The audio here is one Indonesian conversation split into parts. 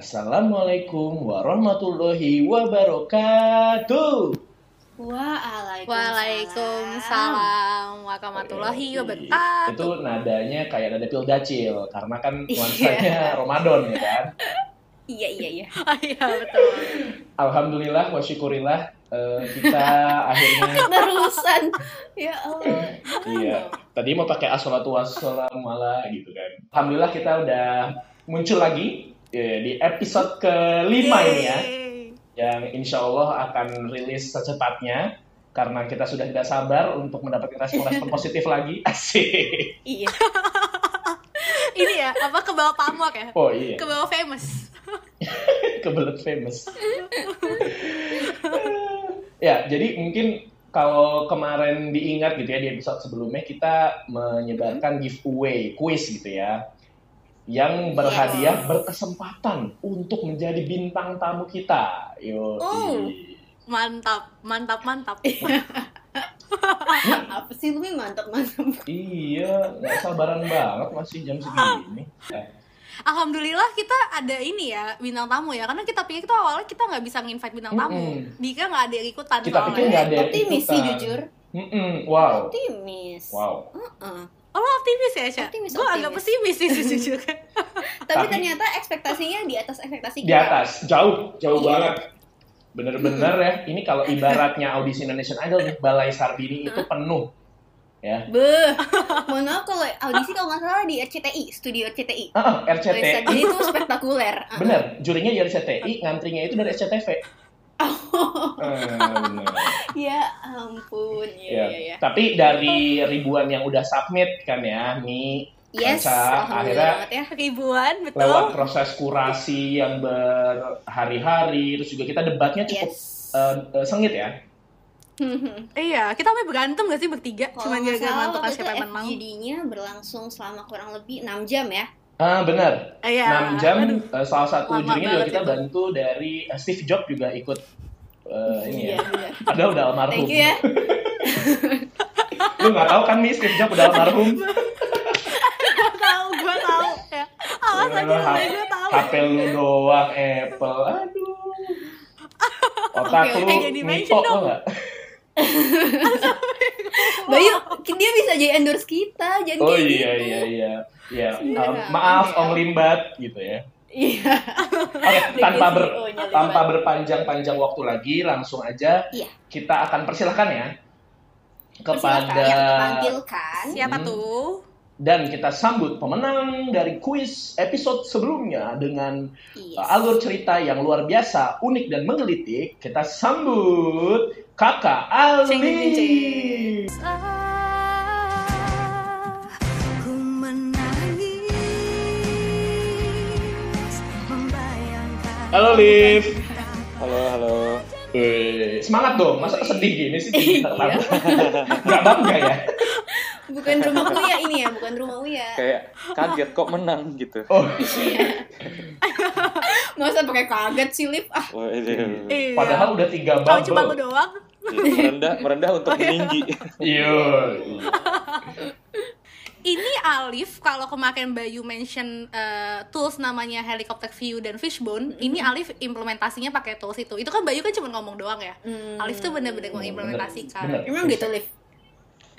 Assalamualaikum warahmatullahi wabarakatuh. Waalaikumsalam. Waalaikumsalam warahmatullahi wabarakatuh. Itu nadanya kayak nada pil dacil karena kan Iya. nuansanya Ramadan ya kan. Iya iya iya. Oh, iya betul. Alhamdulillah wa syukurillah eh, kita akhirnya Terusan. Ya Allah. iya. Tadi mau pakai assalatu wassalamu ala gitu kan. Alhamdulillah kita udah muncul lagi eh, di episode kelima ini ya. Yeay. yang insya Allah akan rilis secepatnya karena kita sudah tidak sabar untuk mendapatkan respon-respon positif lagi. Asik. Iya. Ini ya, apa ke bawah pamor ya? Oh iya, Ke bawah famous. kebelet famous. ya, jadi mungkin kalau kemarin diingat gitu ya di episode sebelumnya kita menyebarkan giveaway quiz gitu ya yang berhadiah berkesempatan untuk menjadi bintang tamu kita. Yo. Oh. Mantap, mantap, mantap. Apa sih lu mantap mantap. Iya, nggak sabaran banget masih jam segini. Eh, Alhamdulillah kita ada ini ya bintang tamu ya karena kita pikir tuh awalnya kita nggak bisa nginvite bintang tamu. Mm-mm. Dika nggak ada yang ikutan Kita soalnya. pikir nggak ada yang Optimis sih ikutan. jujur. Mm-mm, Wow, Optimis. wow. Heeh. Oh lo optimis ya Sya? Optimis, Gue agak pesimis sih sejujurnya. Tapi, Tapi- ternyata ekspektasinya di atas ekspektasi Di atas, jauh, jauh Iya. banget. Bener-bener ya, ini kalau ibaratnya audisi Indonesian Idol nih, Balai Sarbini itu penuh. Ya, Beh, mohon maaf kalau audisi kalau nggak salah di RCTI, studio RCTI. ah, Bisa RCTI, jadi itu spektakuler. Ah. bener, jurinya dari RCTI, ngantrinya itu dari SCTV. Eh, bener. Ya ampun, Ya. iya iya iya. Tapi dari ribuan yang udah submit kan ya, nih Yes, akhirnya ya. Ribuan, betul. lewat proses kurasi yang berhari-hari, terus juga kita debatnya cukup Yes. eh, eh, sengit ya. Iya, kita sampai berantem gak sih bertiga? Kalau Cuma nggak gara-gara salah menentukan waktu itu siapa yang menang. FGD-nya berlangsung selama kurang lebih 6 jam ya. Ah benar, Iya. 6 jam. Aduh. eh, salah satu Lama jurinya juga kita itu. bantu dari eh, Steve Jobs juga ikut eh, ini Iya, ya. benar. Padahal udah almarhum. Thank you ya. Lu nggak tahu kan nih Steve Jobs udah almarhum? Gue tahu, gue tahu. Ya. Awas aja, gue tahu. HP lu doang Apple. Aduh. Otak Oke, lu dong. lo nggak? Bayu, dia bisa jadi endorse kita, jangan Oh iya gitu. iya iya. Ya, Sebenarnya um, maaf ya. Om Limbat gitu ya. Iya. Oke, tanpa ber tanpa berpanjang-panjang waktu lagi, langsung aja Iya. kita akan persilahkan ya Persilakan kepada yang dipanggilkan. Siapa Hmm. tuh? Dan kita sambut pemenang dari kuis episode sebelumnya dengan Yes. uh, alur cerita yang luar biasa, unik dan menggelitik. Kita sambut Kakak Cing, cing, Ali. cing. Halo Liv. Halo, halo. Wih, semangat dong, masa sedih gini sih? Iya. Gak bangga ya? Bukan rumah Uya ini ya, bukan rumah Uya. Kayak kaget kok menang gitu. Oh, Masa pakai kaget sih, Lip? Ah, Waduh. Iya. padahal udah tiga Kalau cuma lu bubble. doang. Iya, merendah, merendah untuk meninggi. Iya. Ini Alif, kalau kemarin Bayu mention eh, tools namanya Helicopter View dan Fishbone, ini Alif implementasinya pakai tools itu. Itu kan Bayu kan cuma ngomong doang ya. hmm. Alif tuh bener-bener mengimplementasikan. Bener. Emang gitu, Lip?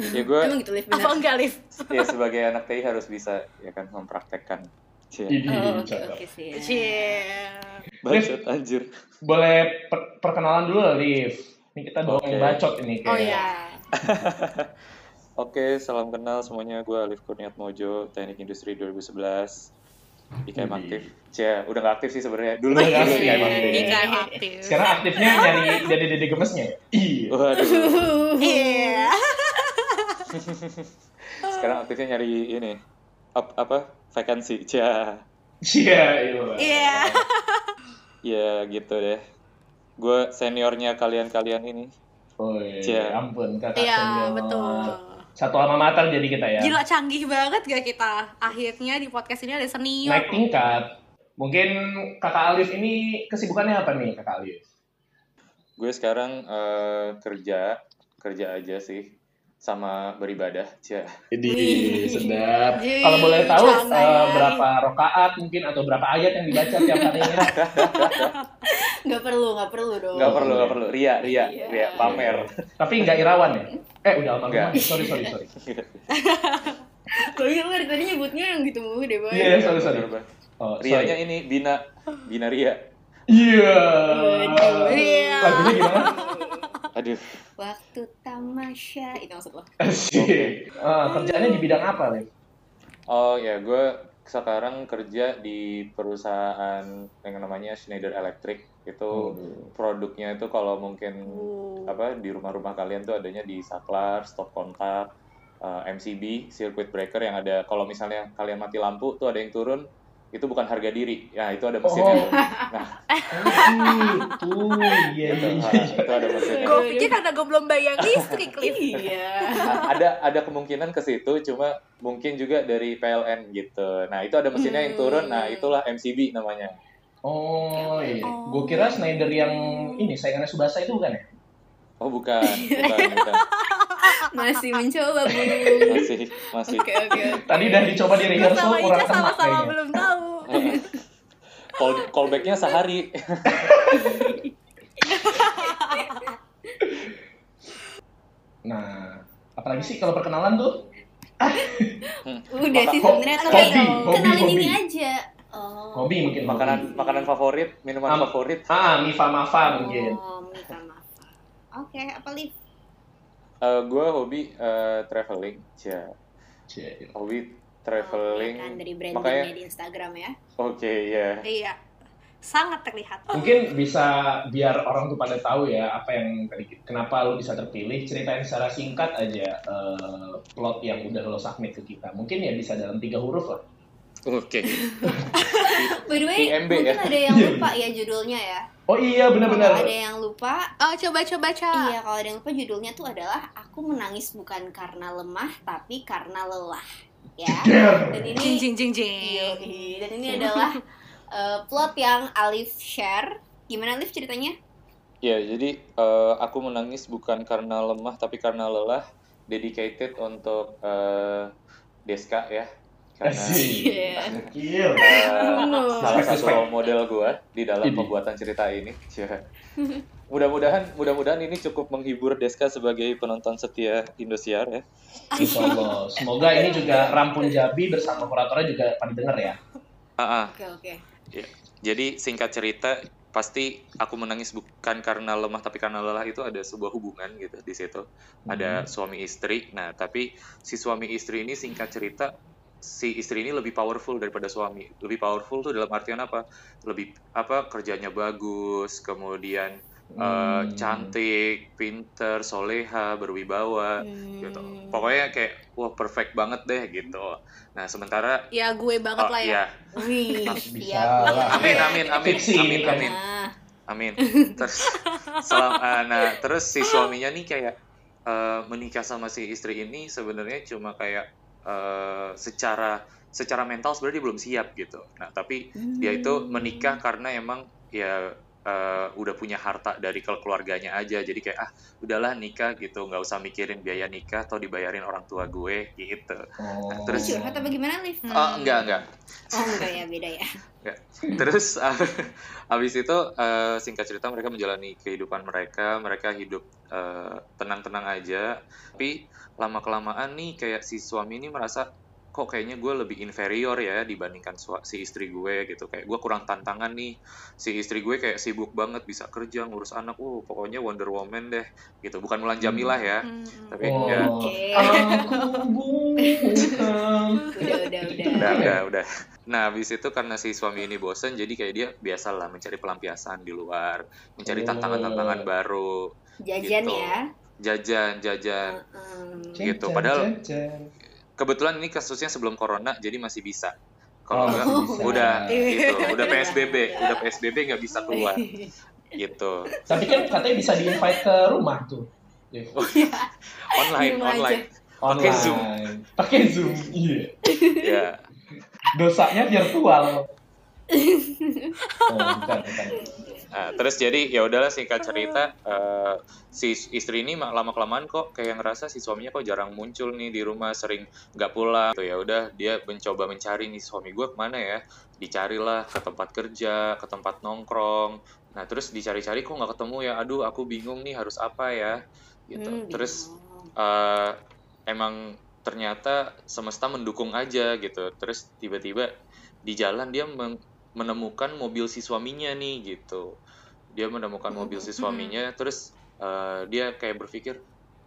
Ya gue Emang gitu? Apa Benar. enggak, Alif? ya sebagai anak TI harus bisa ya kan mempraktekkan. Cie. Ini Oh, oke, oke sih. Cie. Bacot anjir. Boleh per- perkenalan dulu lah, Liv. Ini kita doang Oke. yang bacot ini kayak. Oh iya. Oke, salam kenal semuanya. Gue Alif Kurniat Mojo, Teknik Industri 2011. IKM aktif. Cie, udah gak aktif sih sebenarnya. Dulu nggak aktif. IKM aktif. IKM aktif. Sekarang aktifnya nyari dede-dede gemesnya. ya? Iya. Waduh. Iya. Sekarang aktifnya nyari ini. Up, apa? Vakansi. Cie. Iya, iya. Iya. Ya gitu deh. Gue seniornya kalian-kalian ini. Oh iya, Cia. ampun kakak Iya, senior. betul. Satu alma mater jadi kita ya. Gila canggih banget gak kita? Akhirnya di podcast ini ada senior. Naik tingkat. Mungkin kakak Alif ini kesibukannya apa nih kakak Alif? Gue sekarang eh, kerja, kerja aja sih. Sama beribadah. Cia. Jadi sedap. Kalau boleh tahu eh, berapa rokaat mungkin atau berapa ayat yang dibaca tiap harinya? Nggak perlu, nggak perlu dong. Nggak perlu, nggak perlu. Ria, ria, Iya. ria, pamer. Tapi nggak irawan ya? Eh udah almarhum. Nggak. Sorry sorry sorry. Kalau dari tadi nyebutnya yang gitu mulu deh, Boy. Iya, sorry sorry. Bang. Oh, Rianya sorry. ini Bina, Bina Ria. Iya. Iya. Lagunya gimana? Aduh, Waktu tamasya itu maksud lo. Asik. Ah, kerjaannya di bidang apa, Lev? Oh ya, gue sekarang kerja di perusahaan yang namanya Schneider Electric. Itu produknya itu kalau mungkin Oh. apa di rumah-rumah kalian tuh adanya di saklar, stop kontak, eh, MCB, circuit breaker yang ada kalau misalnya kalian mati lampu tuh ada yang turun itu bukan harga diri. Ya, itu ada mesinnya. Oh. tuh. Nah, Oh. Iya, itu, iya, ah, iya. itu ada mesinnya. Gue pikir karena gue belum bayar listrik. Iya. Nah, ada ada kemungkinan ke situ cuma mungkin juga dari PLN gitu. Nah, itu ada mesinnya yang turun. Nah, itulah MCB namanya. Oh, iya. Oh. Gue kira Snyder yang ini saingannya Subasa itu bukan ya? Oh, bukan. Bukan, bukan. Masih mencoba, Bu. Masih masih Oke, oke. Tadi udah dicoba di rehearsal sama kurang Ica kena sama-sama kayaknya. belum tahu. call callbacknya sehari. Nah, apalagi sih kalau perkenalan tuh? Udah sih sebenarnya hobi, tapi hobi, kenalin hobi. ini aja. Oh. Hobi mungkin. Makanan hobi. makanan favorit, minuman Am- favorit. Ah, Mifa Mafa mungkin. Oh, maaf. Oke, apa Liv? Eh gue hobi eh, traveling, ya. Cie. Hobi Oh, traveling. ya kan dari brandingnya Makanya, di Instagram ya. oke ya. Iya. Sangat terlihat. Mungkin bisa biar orang tuh pada tahu ya apa yang tadi kenapa lu bisa terpilih. Ceritain secara singkat aja eh, plot yang udah lo submit ke kita. Mungkin ya bisa dalam tiga huruf lah. Oke. By the way, IMB mungkin ya? ada yang lupa ya judulnya ya. Oh iya benar-benar. Ada yang lupa, Oh, coba-coba, Ca. iya kalau ada yang lupa judulnya tuh adalah aku menangis bukan karena lemah tapi karena lelah. Ya. Dan Jing, ini jing, jing, jing. Yoi. dan ini adalah eh, plot yang Alif share. Gimana Alif ceritanya? Ya, jadi eh, aku menangis bukan karena lemah tapi karena lelah. Dedicated untuk eh, Deska ya. Karena Oh. salah satu model gue di dalam Ini. pembuatan cerita ini. Ya. Mudah-mudahan mudah-mudahan ini cukup menghibur Deska sebagai penonton setia Indosiar ya. Insya Allah. Semoga ini juga Rampun Jabi bersama kuratornya juga pada denger ya. Ah, ah. Oke oke. Jadi singkat cerita pasti aku menangis bukan karena lemah tapi karena lelah itu ada sebuah hubungan gitu di situ. Ada suami istri. Nah, tapi si suami istri ini singkat cerita si istri ini lebih powerful daripada suami. Lebih powerful tuh dalam artian apa? Lebih apa kerjanya bagus, kemudian eh, Hmm. cantik, pinter, soleha, berwibawa gitu. Hmm. Pokoknya kayak wah perfect banget deh gitu. Nah, sementara Ya, gue banget oh, lah ya. iya. Wih, Bisa siap. lah. Amin amin amin amin amin. Nah, Amin. Terus, selam- ah, nah, terus si suaminya nih kayak eh, menikah sama si istri ini sebenarnya cuma kayak eh, secara secara mental sebenarnya dia belum siap gitu. Nah, tapi dia itu menikah karena emang ya eh, udah punya harta dari kel- keluarganya aja. Jadi kayak ah udahlah nikah gitu, nggak usah mikirin biaya nikah atau dibayarin orang tua gue gitu. Oh. Terus- curhat apa gimana Liv? Hmm. Oh enggak enggak. Oh enggak ya, beda ya. Terus uh, habis itu uh, singkat cerita mereka menjalani kehidupan mereka, mereka hidup uh, tenang-tenang aja. Tapi lama kelamaan nih kayak si suami ini merasa kok kayaknya gue lebih inferior ya dibandingkan si istri gue gitu. Kayak gue kurang tantangan nih. Si istri gue kayak sibuk banget bisa kerja ngurus anak. Uh, pokoknya Wonder Woman deh gitu. Bukan Mulan Jamilah ya. Hmm, hmm. Tapi Oh. ya bukan. Udah udah udah. udah udah udah. Nah, habis itu karena si suami ini bosen, jadi kayak dia biasalah mencari pelampiasan di luar, mencari Oh. tantangan-tantangan baru, Jajan Gitu. ya. jajan, jajan. Heeh. Gitu, padahal- cen. Kebetulan ini kasusnya sebelum corona, jadi masih bisa. Kalau Oh, enggak, bisa. udah gitu, udah PSBB, udah PSBB nggak bisa keluar, gitu. Tapi kan katanya bisa di-invite ke rumah tuh. Dev. Online, Di rumah online, Online. Pakai Zoom. Pakai Zoom. Iya. ya. Dosanya virtual. Oh, bukan, bukan. Nah, terus jadi ya udahlah singkat cerita eh, si istri ini lama kelamaan kok kayak ngerasa si suaminya kok jarang muncul nih di rumah sering nggak pulang tuh ya udah dia mencoba mencari nih suami gue ke mana ya? Dicarilah ke tempat kerja ke tempat nongkrong. Nah terus dicari-cari kok nggak ketemu ya. Aduh aku bingung nih harus apa ya? Gitu. Hmm, terus eh, emang ternyata semesta mendukung aja gitu. Terus tiba-tiba di jalan dia men- menemukan mobil si suaminya nih gitu dia menemukan mobil si suaminya terus eh, dia kayak berpikir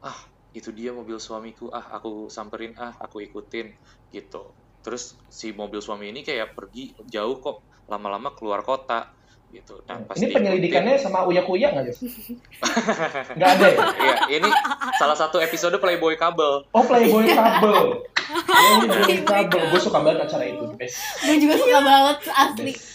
ah itu dia mobil suamiku ah aku samperin ah aku ikutin gitu terus si mobil suami ini kayak pergi jauh kok lama-lama keluar kota gitu nah pas Ini penyelidikannya sama Uya Kuya nggak? Nggak ada ya? Iya, ini salah satu episode Playboy Kabel. Oh, Playboy Kabel. Oh, ini Kabel. Gue suka banget acara itu. Best. Gue juga suka banget asli. Best.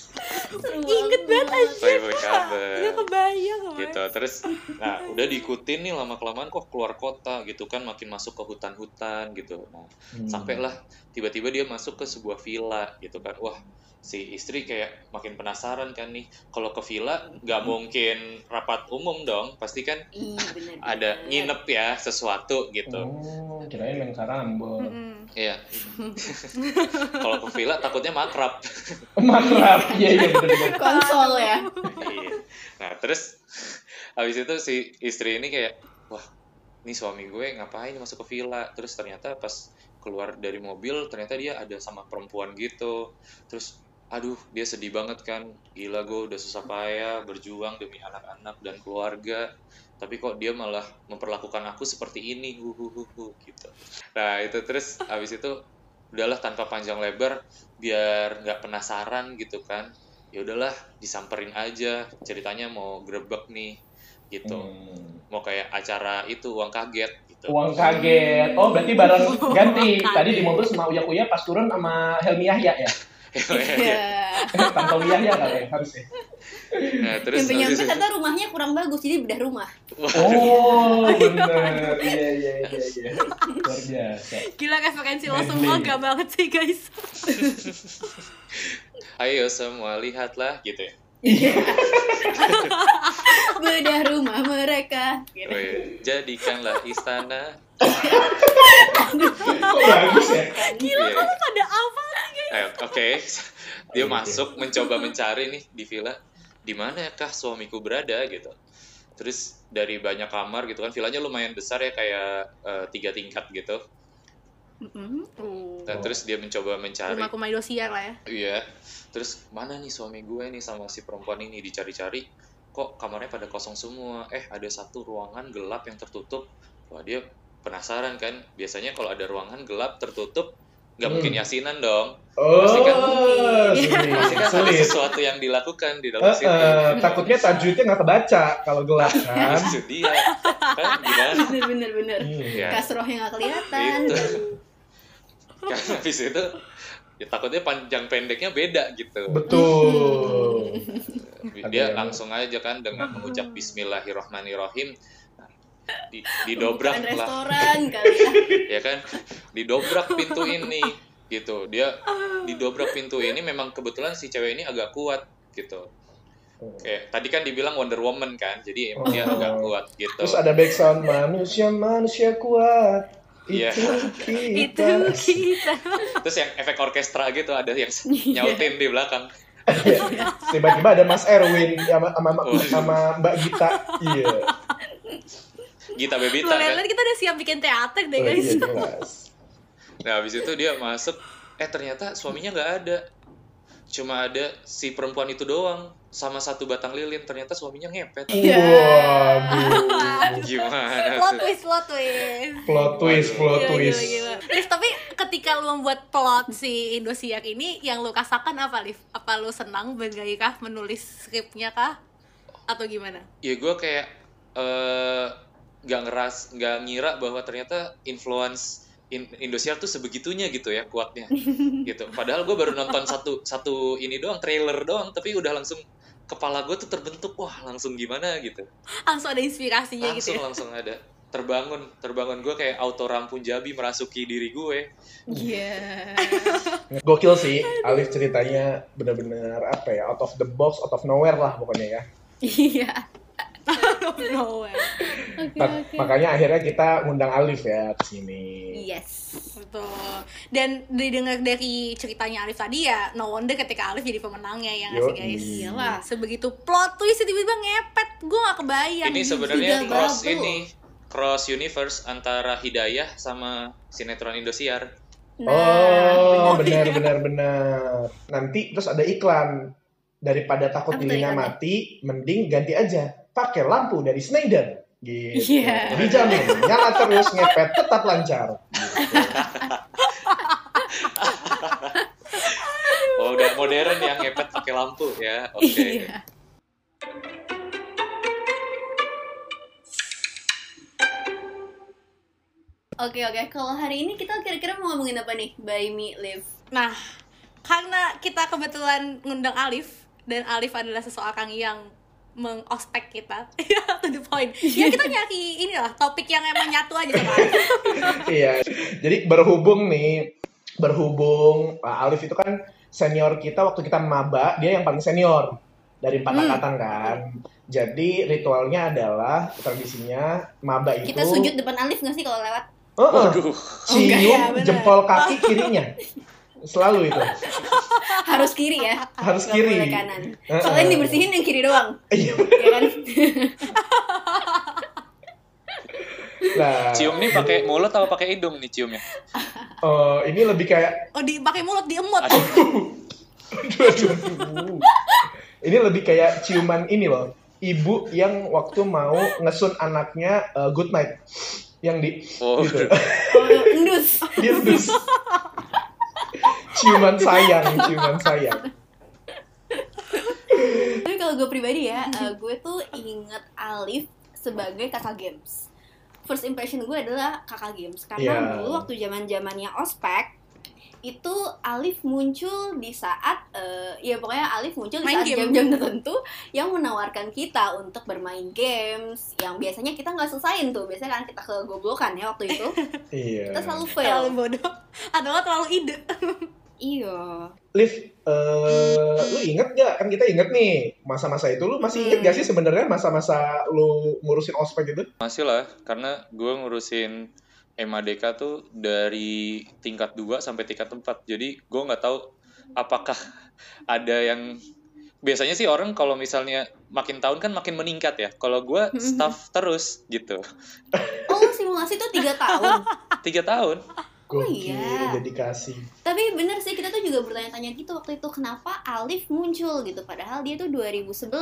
Inget banget aja. Playboy Kabel. Gak kebayang kebayang. gitu terus nah udah diikutin nih lama kelamaan kok keluar kota gitu kan makin masuk ke hutan-hutan gitu nah Hmm. sampailah tiba-tiba dia masuk ke sebuah villa gitu kan wah si istri kayak makin penasaran kan nih kalau ke villa nggak mungkin rapat umum dong pasti kan Ih, bener ada nginep ya sesuatu gitu Oh, kirain main karambol. Iya kalau ke villa takutnya makrab Makrab. Iya, iya. Konsol ya. Iya. Nah terus habis itu si istri ini kayak wah ini suami gue ngapain masuk ke villa? Terus ternyata pas keluar dari mobil ternyata dia ada sama perempuan gitu. Terus aduh dia sedih banget kan. Gila gue udah susah payah berjuang demi anak-anak dan keluarga. Tapi kok dia malah memperlakukan aku seperti ini? Hu hu hu hu, gitu. Nah itu terus habis itu udahlah tanpa panjang lebar biar nggak penasaran gitu kan ya udahlah disamperin aja ceritanya mau grebek nih gitu Hmm. mau kayak acara itu uang kaget gitu Uang kaget. Oh, berarti bareng ganti. Tadi di mobil sama Uya Kuya pas turun sama Helmi Yahya ya? Iya. Tantowi Yahya kali ya, harusnya. nah, terus Nyampe nyampe kata rumahnya kurang bagus jadi bedah rumah. Oh, bener. Iya, iya, iya, iya. Luar biasa. Gila referensi lo semua gak banget sih guys. ayo semua lihatlah gitu ya Bedah rumah mereka. Gitu. Weh, jadikanlah istana Kok bagus ya? Gila Iya. kamu pada apa? Eh, Oke, dia masuk mencoba mencari nih di villa di mana ya kah suamiku berada gitu. Terus dari banyak kamar gitu kan, villanya lumayan besar ya kayak eh, tiga tingkat gitu. Oh. terus dia mencoba mencari, Rumah kumai dosiar lah ya. iya. Terus mana nih suami gue nih sama si perempuan ini dicari-cari, kok kamarnya pada kosong semua. Eh ada satu ruangan gelap yang tertutup. Wah dia penasaran kan. Biasanya kalau ada ruangan gelap tertutup, nggak Hmm. mungkin yasinan dong. Oh, Pasti kan- sulit. Pasti kan ada sesuatu yang dilakukan di dalam situ. eh, takutnya tajwidnya nggak kebaca kalau gelap kan? Itu dia. Kan gimana? Bener bener bener. Ya. Kasrohnya nggak kelihatan. Itu. Kan habis itu ya takutnya panjang pendeknya beda gitu. Betul. Dia langsung aja kan dengan mengucap Bismillahirrahmanirrahim di, didobrak Bukan lah restoran kali ya. ya kan didobrak pintu ini gitu dia didobrak pintu ini memang kebetulan si cewek ini agak kuat gitu kayak tadi kan dibilang Wonder Woman kan jadi emang dia Oh. agak kuat gitu Terus ada background manusia manusia kuat. Iya. Itu Itu kita. kita. terus yang efek orkestra gitu ada yang Iya. nyautin di belakang Iya. Tiba-tiba ada Mas Erwin sama, sama, Oh. sama Mbak Gita. Iya. Gita Bebita Gue kan kita udah siap bikin teater deh Oh, guys. iya jelas. nah habis itu dia masuk eh ternyata suaminya nggak ada cuma ada si perempuan itu doang sama satu batang lilin ternyata suaminya ngepet Iya. Waduh. gimana Plot tuh twist, plot twist. Plot twist, plot Gila, twist. gila, gila. Liv, tapi ketika lu membuat plot si Indosiar ini, yang lu rasakan apa, Liv? Apa lu senang bergairah menulis skripnya kah? Atau gimana? ya gue kayak eh, nggak ngeras nggak ngira bahwa ternyata influence in, Indosiar tuh sebegitunya gitu ya kuatnya gitu padahal gue baru nonton satu satu ini doang trailer doang tapi udah langsung kepala gue tuh terbentuk wah langsung gimana gitu Langsung ada inspirasinya langsung gitu ya? langsung ada terbangun terbangun gue kayak auto rampun jabi merasuki diri gue Iya. Gokil sih, Alif ceritanya benar-benar apa ya, out of the box, out of nowhere lah pokoknya ya. Iya. no way. Oke Mak- oke. Makanya akhirnya kita ngundang Alif ya ke sini. Yes. Betul. Dan didengar dari ceritanya Alif tadi ya, no wonder ketika Alif jadi pemenangnya ya nggak sih Yoi. guys? Iyalah. Sebegitu plot twist tiba-tiba ngepet, gue gak kebayang. Ini sebenarnya cross ini cross universe antara Hidayah sama sinetron Indosiar. oh, bener. benar benar benar. Nanti terus ada iklan. Daripada takut iklannya? mati, mending ganti aja. Pakai lampu dari Schneider. Gitu. Iya. Dijamin nyala terus ngepet tetap lancar. Oh, udah modern yang ngepet pakai lampu ya. Oke. Iya. Oke oke. Kalau hari ini kita kira-kira mau ngomongin apa nih? Buy me live. Nah, karena kita kebetulan ngundang Alif dan Alif adalah seseorang yang mengospek kita, ya to the point. Ya kita nyari inilah topik yang emang nyatu aja sama Alif. iya. Jadi berhubung nih, berhubung Pak Alif itu kan senior kita waktu kita maba, dia yang paling senior dari empat Hmm. angkatan kan. Jadi ritualnya adalah tradisinya maba itu Kita sujud depan Alif nggak sih kalau lewat? Heeh, Waduh. cium ya, bener. jempol kaki kirinya. Selalu itu. Harus kiri ya. Harus Nggak kiri. boleh kanan. Soalnya yang dibersihin yang kiri doang. Iya. Ya kan? Nah, Cium nih pakai mulut atau pakai hidung nih ciumnya? eh, ini lebih kayak Oh, dipakai mulut diemut. Aduh. Aduh, aduh. Ini lebih kayak ciuman ini loh. Ibu yang waktu mau ngesun anaknya eh, good night. Yang di Oh, gitu. Oh, endus. Dia terus ciuman sayang, ciuman sayang. Tapi kalau gue pribadi ya, eh, gue tuh inget Alif sebagai kakak games. First impression gue adalah kakak games karena Iya. dulu waktu zaman zamannya ospek itu Alif muncul di saat eh, ya pokoknya Alif muncul di Main saat jam-jam tertentu yang menawarkan kita untuk bermain games yang biasanya kita nggak selesain tuh biasanya kan kita kegoblokan ya waktu itu Iya. kita selalu fail Terlalu bodoh. Atau terlalu ide. iya Liv, eh, lu inget gak? Kan kita inget nih masa-masa itu. Lu masih inget gak sih sebenarnya masa-masa lu ngurusin ospek itu? Masih lah, karena gue ngurusin MADK tuh dari tingkat 2 sampai tingkat 4. Jadi gue nggak tahu apakah ada yang biasanya sih orang kalau misalnya makin tahun kan makin meningkat ya. Kalau gue staff terus gitu. oh simulasi tuh tiga tahun Tiga tahun. Oh, Gokil, iya. dedikasi. Tapi bener sih kita tuh juga bertanya-tanya gitu waktu itu kenapa Alif muncul gitu padahal dia tuh 2011.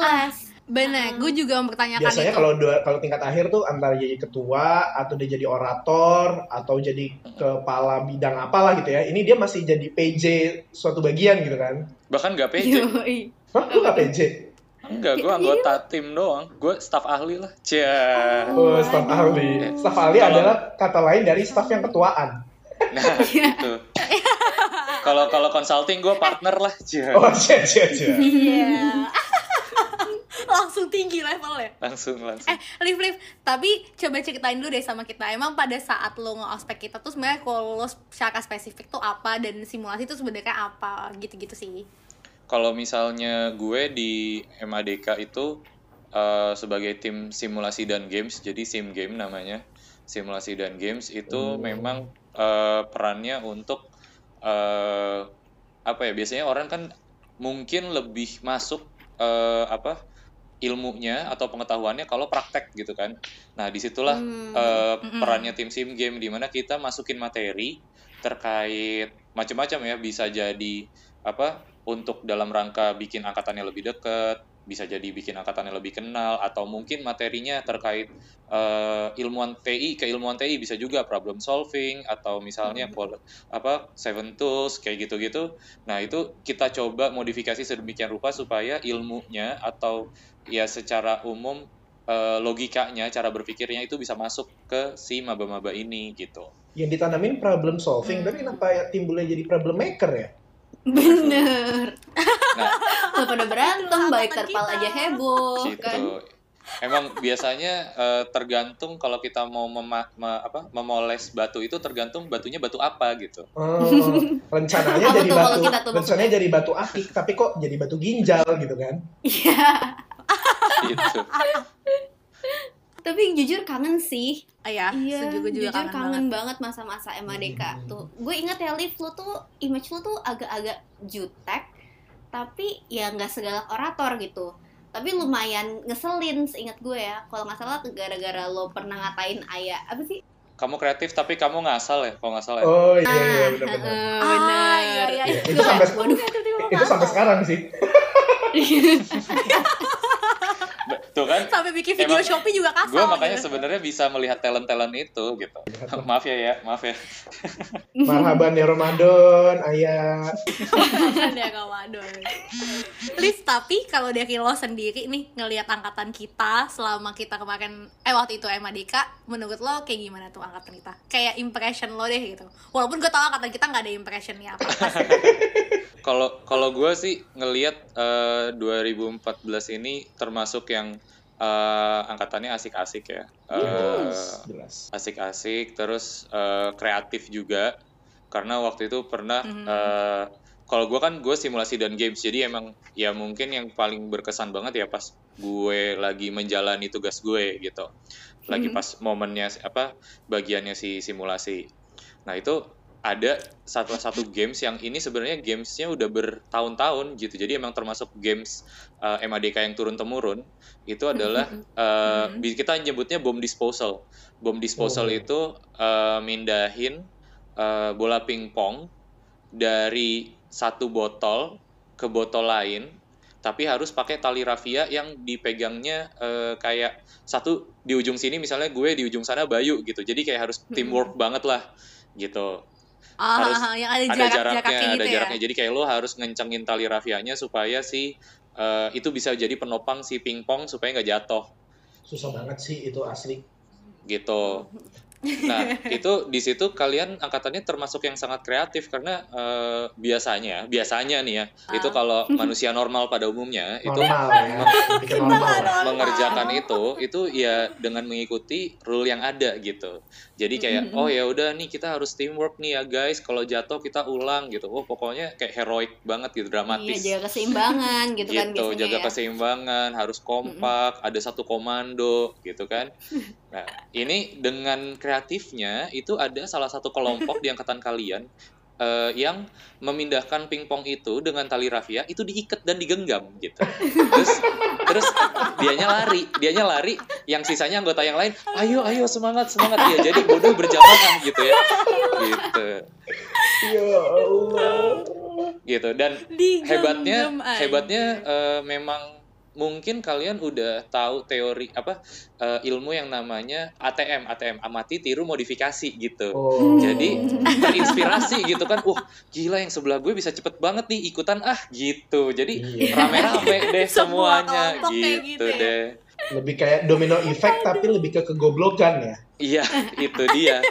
Bener, gue juga mempertanyakan Biasanya itu. kalau dua- kalau tingkat akhir tuh antara jadi ketua atau dia jadi orator atau jadi kepala bidang apalah gitu ya. Ini dia masih jadi PJ suatu bagian gitu kan. Bahkan nggak PJ. Yoi. Hah, lu gak PJ? Enggak, gue Iya. anggota tim doang. Gue staff ahli lah. Cia. Oh, staf Waduh. ahli. Staf ahli Kalau- adalah kata lain dari staf yang ketuaan. Nah, gitu. Kalau kalau consulting gue partner lah. Cia. Oh, cia, cia, cia. Iya. Langsung tinggi levelnya. Langsung langsung. Eh, Liv, Liv, tapi coba ceritain dulu deh sama kita. Emang pada saat lo nge-ospek kita tuh sebenarnya kalau lo secara spesifik tuh apa dan simulasi tuh sebenarnya apa gitu-gitu sih. Kalau misalnya gue di MADK itu eh, sebagai tim simulasi dan games, jadi sim game namanya, simulasi dan games itu Oh. memang eh, perannya untuk eh, apa ya? Biasanya orang kan mungkin lebih masuk eh, apa ilmunya atau pengetahuannya kalau praktek gitu kan. Nah di situlah Hmm. Mm-mm. perannya tim sim game di mana kita masukin materi terkait macam-macam ya bisa jadi apa untuk dalam rangka bikin angkatannya lebih dekat bisa jadi bikin angkatannya lebih kenal atau mungkin materinya terkait eh, ilmuwan TI keilmuan TI bisa juga problem solving atau misalnya pol- apa seven tools kayak gitu-gitu nah itu kita coba modifikasi sedemikian rupa supaya ilmunya atau ya secara umum eh, logikanya cara berpikirnya itu bisa masuk ke si maba-maba ini gitu Yang ditanamin problem solving, Hmm. tapi kenapa ya timbulnya jadi problem maker ya? Bener. nah Udah pada berantem, baik terpal kita. aja heboh gitu kan. emang biasanya eh, tergantung kalau kita mau mema- me- apa memoles batu itu tergantung batunya batu apa gitu Oh, rencananya jadi batu, rencananya jadi batu akik, tapi kok jadi batu ginjal gitu kan? Iya. gitu. Tapi jujur kangen sih. Ah, ya, Iya, juga jujur kangen, kangen, banget. banget masa-masa MADK Hmm. tuh. Gue inget ya Liv, lo tuh image lo tuh agak-agak jutek, tapi ya nggak segalak orator gitu. Tapi lumayan ngeselin seingat gue ya. Kalau nggak salah gara-gara lo pernah ngatain ayah apa sih? Kamu kreatif tapi kamu ngasal ya, kalau nggak salah. ya? Oh iya iya benar-benar. Heeh, Ah, bener. iya, iya, iya. Itu sampai Waduh. itu sampai sekarang sih. Tuh kan, Sampai bikin video Emang Shopee juga kasar. gue makanya gitu. sebenarnya bisa melihat talent-talent itu gitu. maaf ya ya, maaf ya. Marhaban ya Ramadan, ayah. ya kawan Liz, tapi kalau dari lo sendiri nih ngelihat angkatan kita selama kita kemarin eh waktu itu MADK, menurut lo kayak gimana tuh angkatan kita? Kayak impression lo deh gitu. Walaupun gue tau angkatan kita nggak ada impressionnya apa. Kalau kalau gue sih ngelihat eh, 2014 ini termasuk yang eh, angkatannya asik-asik ya. Eh, Jelas, jelas. asik-asik terus eh, kreatif juga karena waktu itu pernah Mhm. eh, kalau gue kan gue simulasi dan games jadi emang ya mungkin yang paling berkesan banget ya pas gue lagi menjalani tugas gue gitu lagi Mhm. pas momennya apa bagiannya si simulasi nah itu ada satu satu games yang ini sebenarnya gamesnya udah bertahun-tahun gitu. Jadi emang termasuk games eh, MADK yang turun temurun itu adalah bi- kita nyebutnya bom disposal. Bom disposal Oh. itu eh, mindahin eh, bola pingpong dari satu botol ke botol lain tapi harus pakai tali rafia yang dipegangnya eh, kayak satu di ujung sini misalnya gue di ujung sana Bayu gitu. Jadi kayak harus teamwork banget lah gitu Ah, Harus ah, yang ada ada jarak jaraknya, jaraknya ada gitu jaraknya. ya. Jadi kayak lo harus ngencengin tali rafianya supaya si eh, itu bisa jadi penopang si pingpong supaya nggak jatuh Susah banget sih itu asli. gitu. Nah itu di situ kalian angkatannya termasuk yang sangat kreatif karena eh, biasanya biasanya nih ya itu Ah. kalau manusia normal pada umumnya itu Normal ya. Bikin normal. mengerjakan itu itu ya dengan mengikuti rule yang ada gitu. Jadi kayak Mhm. oh ya udah nih kita harus teamwork nih ya guys. Kalau jatuh kita ulang gitu. Oh pokoknya kayak heroik banget gitu, dramatis. Iya, jaga keseimbangan gitu, kan gitu, biasanya jaga ya. keseimbangan, harus kompak, ada satu komando gitu kan. Nah, ini dengan kreatifnya itu ada salah satu kelompok di angkatan kalian eh, yang memindahkan pingpong itu dengan tali rafia itu diikat dan digenggam gitu. Terus terus dianya lari, dianya lari, yang sisanya anggota yang lain, ayo ayo semangat semangat ya. Jadi bodoh berjamaah gitu ya. Gitu. Ya Allah. Gitu dan Digenggam hebatnya aja. hebatnya eh, memang mungkin kalian udah tahu teori apa eh, ilmu yang namanya ATM ATM amati tiru modifikasi gitu Oh. jadi terinspirasi gitu kan wah gila yang sebelah gue bisa cepet banget nih ikutan ah gitu jadi Iya. rame-rame deh Semua semuanya kayak gitu, gitu ya. deh lebih kayak domino effect tapi lebih ke kegoblokan ya. iya itu dia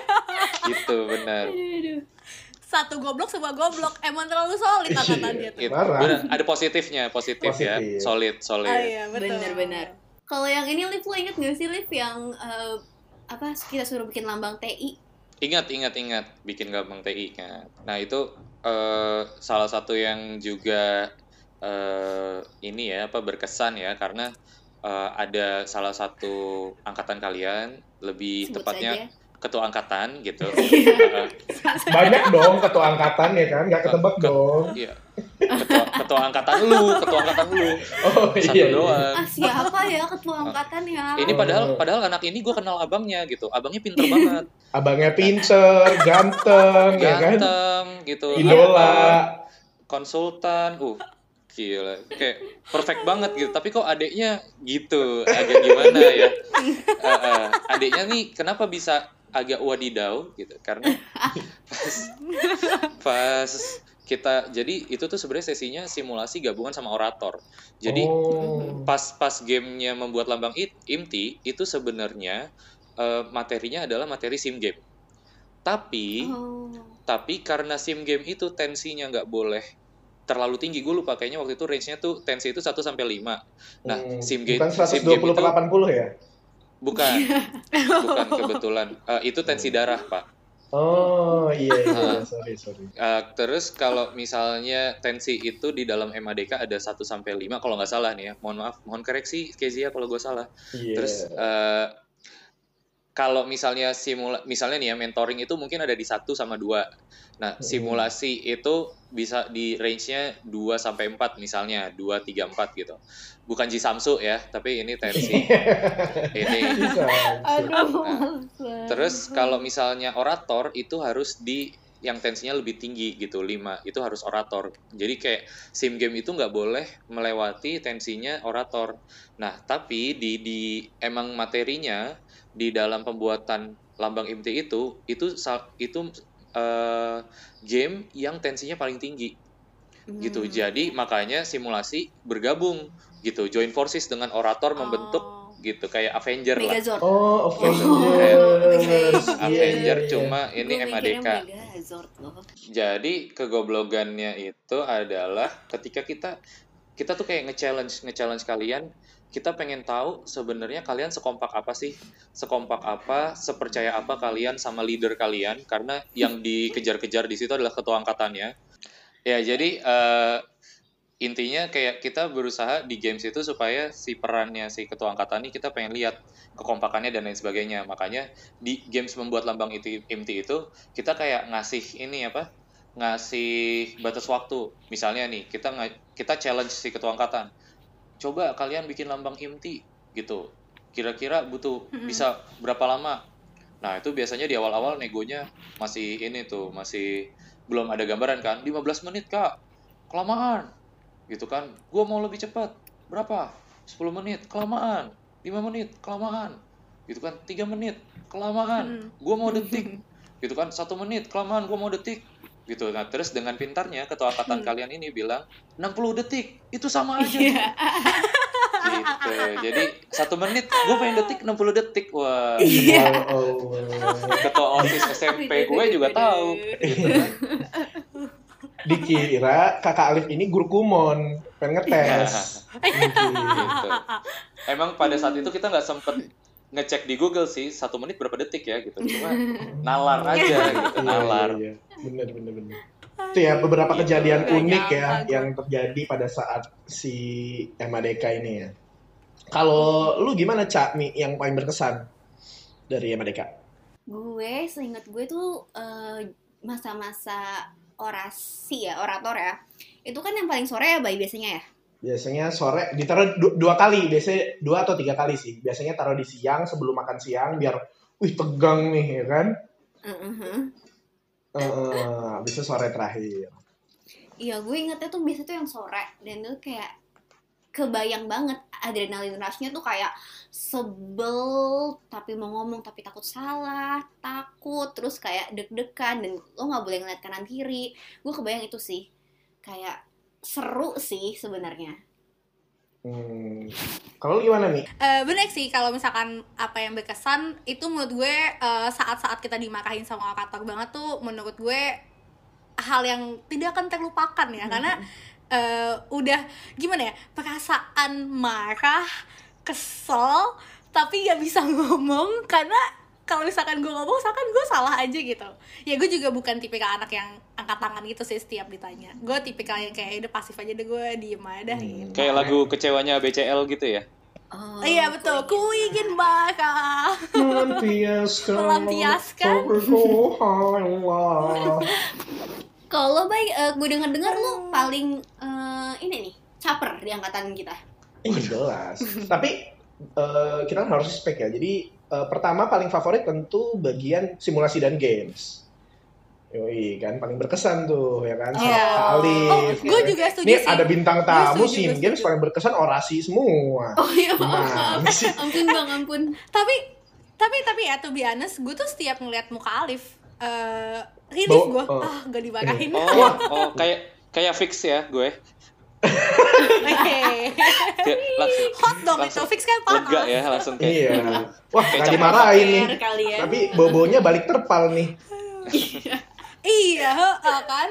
gitu benar Satu goblok semua goblok. Emang terlalu solid Iya. angkatannya tuh. Gitu. Parah. Benar, ada positifnya positif, ya Positif. solid solid Ah, iya, betul. Bener-bener. Kalau yang ini Liv, lo inget gak sih Liv yang eh, apa kita suruh bikin lambang TI? Ingat, ingat, ingat, bikin gampang TI kan. Nah itu eh, salah satu yang juga eh, ini ya apa berkesan ya karena eh, ada salah satu angkatan kalian lebih Sebut tepatnya saja. Ketua angkatan gitu. Eh, Banyak dong ketua angkatan ya kan, nggak ketebak Ke- dong. Iya. Ketua, ketua angkatan lu, ketua angkatan lu, Oh satu iya. iya. doang. Ah siapa ya ketua angkatan ya? Ini Oh. padahal padahal anak ini gue kenal abangnya gitu. Abangnya pinter banget, Abangnya pincer, ganteng, ya kan? ganteng gitu. Idola. konsultan uh gila kayak perfect banget gitu tapi kok adiknya gitu agak gimana ya Eh, eh, adiknya nih kenapa bisa agak wadidaw gitu karena pas, pas kita jadi itu tuh sebenarnya sesinya simulasi gabungan sama orator jadi Oh. pas pas gamenya membuat lambang it, IMTI itu sebenarnya eh, materinya adalah materi sim game tapi Oh. tapi karena sim game itu tensinya nggak boleh terlalu tinggi gue lupa kayaknya waktu itu range-nya tuh tensi itu 1 sampai 5 nah Hmm, sim game bukan sim game 120 per itu 80 ya? Bukan bukan kebetulan Eh, itu tensi darah pak Oh iya iya Ah. sorry sorry. Eh, terus kalau misalnya tensi itu di dalam MADK ada 1 sampai 5 kalau nggak salah nih ya. Mohon maaf, mohon koreksi Kezia kalau gue salah. Iya. Terus eh, kalau misalnya simula misalnya nih ya mentoring itu mungkin ada di 1 sama 2. Nah, Hmm. simulasi itu bisa di range-nya 2 sampai 4 misalnya, 2 3 4 gitu. Bukan Jisamsu ya, tapi ini tensi. ini. Nah. Terus kalau misalnya orator itu harus di yang tensinya lebih tinggi gitu, 5. Itu harus orator. Jadi kayak sim game itu nggak boleh melewati tensinya orator. Nah, tapi di di emang materinya di dalam pembuatan lambang IMT itu itu itu eh, game yang tensinya paling tinggi gitu. Hmm. Jadi makanya simulasi bergabung gitu, join forces dengan orator membentuk Oh. gitu kayak Avenger lah. Megazord. Oh, Oh, Avengers. Iya, Avenger iya. cuma ini Gua MADK. Jadi kegoblogannya itu adalah ketika kita kita tuh kayak nge-challenge nge-challenge kalian, kita pengen tahu sebenarnya kalian sekompak apa sih? Sekompak apa, sepercaya apa kalian sama leader kalian karena yang dikejar-kejar di situ adalah ketua angkatannya. Ya, jadi eh, intinya kayak kita berusaha di games itu supaya si perannya si ketua angkatan ini kita pengen lihat kekompakannya dan lain sebagainya. Makanya di games membuat lambang itu IMT itu kita kayak ngasih ini apa? ngasih batas waktu. Misalnya nih, kita kita challenge si ketua angkatan. Coba kalian bikin lambang IMT gitu. Kira-kira butuh bisa berapa lama? Nah, itu biasanya di awal-awal negonya masih ini tuh, masih belum ada gambaran kan. 15 menit, Kak. Kelamaan. Gitu kan. Gua mau lebih cepat. Berapa? 10 menit. Kelamaan. 5 menit. Kelamaan. Gitu kan. 3 menit. Kelamaan. Hmm. Gua mau detik. Gitu kan. Satu menit. Kelamaan. Gua mau detik. Gitu. Nah, terus dengan pintarnya ketua angkatan Hmm. kalian ini bilang 60 detik. Itu sama aja. Iya. gitu. Jadi satu menit gue pengen detik 60 detik. Wah. Iya. Oh, oh. Ketua OSIS SMP gue juga tahu. Gitu kan. Dikira kakak Alif ini guru kumon, pengen ngetes. Gitu. Emang pada saat itu kita nggak sempet ngecek di Google sih satu menit berapa detik ya gitu. Cuma nalar aja gitu, Iya, nalar. iya, iya. Bener, bener, bener. Itu ya beberapa kejadian unik ya gua. yang terjadi pada saat si MADK ini ya. Kalau lu gimana Cak nih yang paling berkesan dari MADK? gue seingat gue tuh eh, masa-masa orasi ya orator ya itu kan yang paling sore ya bayi biasanya ya Biasanya sore ditaruh du- dua kali, biasanya dua atau tiga kali sih. Biasanya taruh di siang sebelum makan siang biar, wih tegang nih ya kan. Mhm. Eh, bisa sore terakhir. Iya gue ingetnya tuh biasanya tuh yang sore dan itu kayak kebayang banget adrenalin rushnya tuh kayak sebel tapi mau ngomong tapi takut salah takut terus kayak deg-degan dan lo nggak boleh ngeliat kanan kiri gue kebayang itu sih kayak seru sih sebenarnya Hmm. Kalau gimana nih? Eh, bener sih kalau misalkan apa yang berkesan itu menurut gue eh, saat-saat kita dimarahin sama akator banget tuh menurut gue hal yang tidak akan terlupakan ya karena eh, udah gimana ya perasaan marah kesel tapi nggak bisa ngomong karena kalau misalkan gue ngomong misalkan gue salah aja gitu ya gue juga bukan tipikal anak yang angkat tangan gitu sih setiap ditanya gue tipikal yang kayak udah pasif aja deh gue diem aja dah Hmm. gitu Kayak lagu kecewanya BCL gitu ya. oh, iya betul ku ingin marah Melampiaskan. Melampiaskan. Kalau baik eh, gue dengar dengar lu paling eh, ini nih caper di angkatan kita Iya jelas. Tapi eh, kita kan harus respect ya. Jadi eh, pertama paling favorit tentu bagian simulasi dan games. Yoi kan paling berkesan tuh ya kan sama Iya. Kak Alif. Oh, ya gue kan. juga setuju Ini sih. ada bintang tamu gue Games paling berkesan orasi semua. oh iya maaf. sih? ampun bang ampun Tapi tapi tapi ya to be honest, gue tuh setiap ngeliat muka Alif eh rilis Bau- gue, oh. ah gak dimarahin. Oh, oh kayak kayak fix ya gue. Hot dong itu, fix kan lega panas. ya langsung kayak. Iya. Wah, Kayak nggak dimarahin nih. Fair kali ya. Tapi bobonya balik terpal nih. Iya, heeh, kan.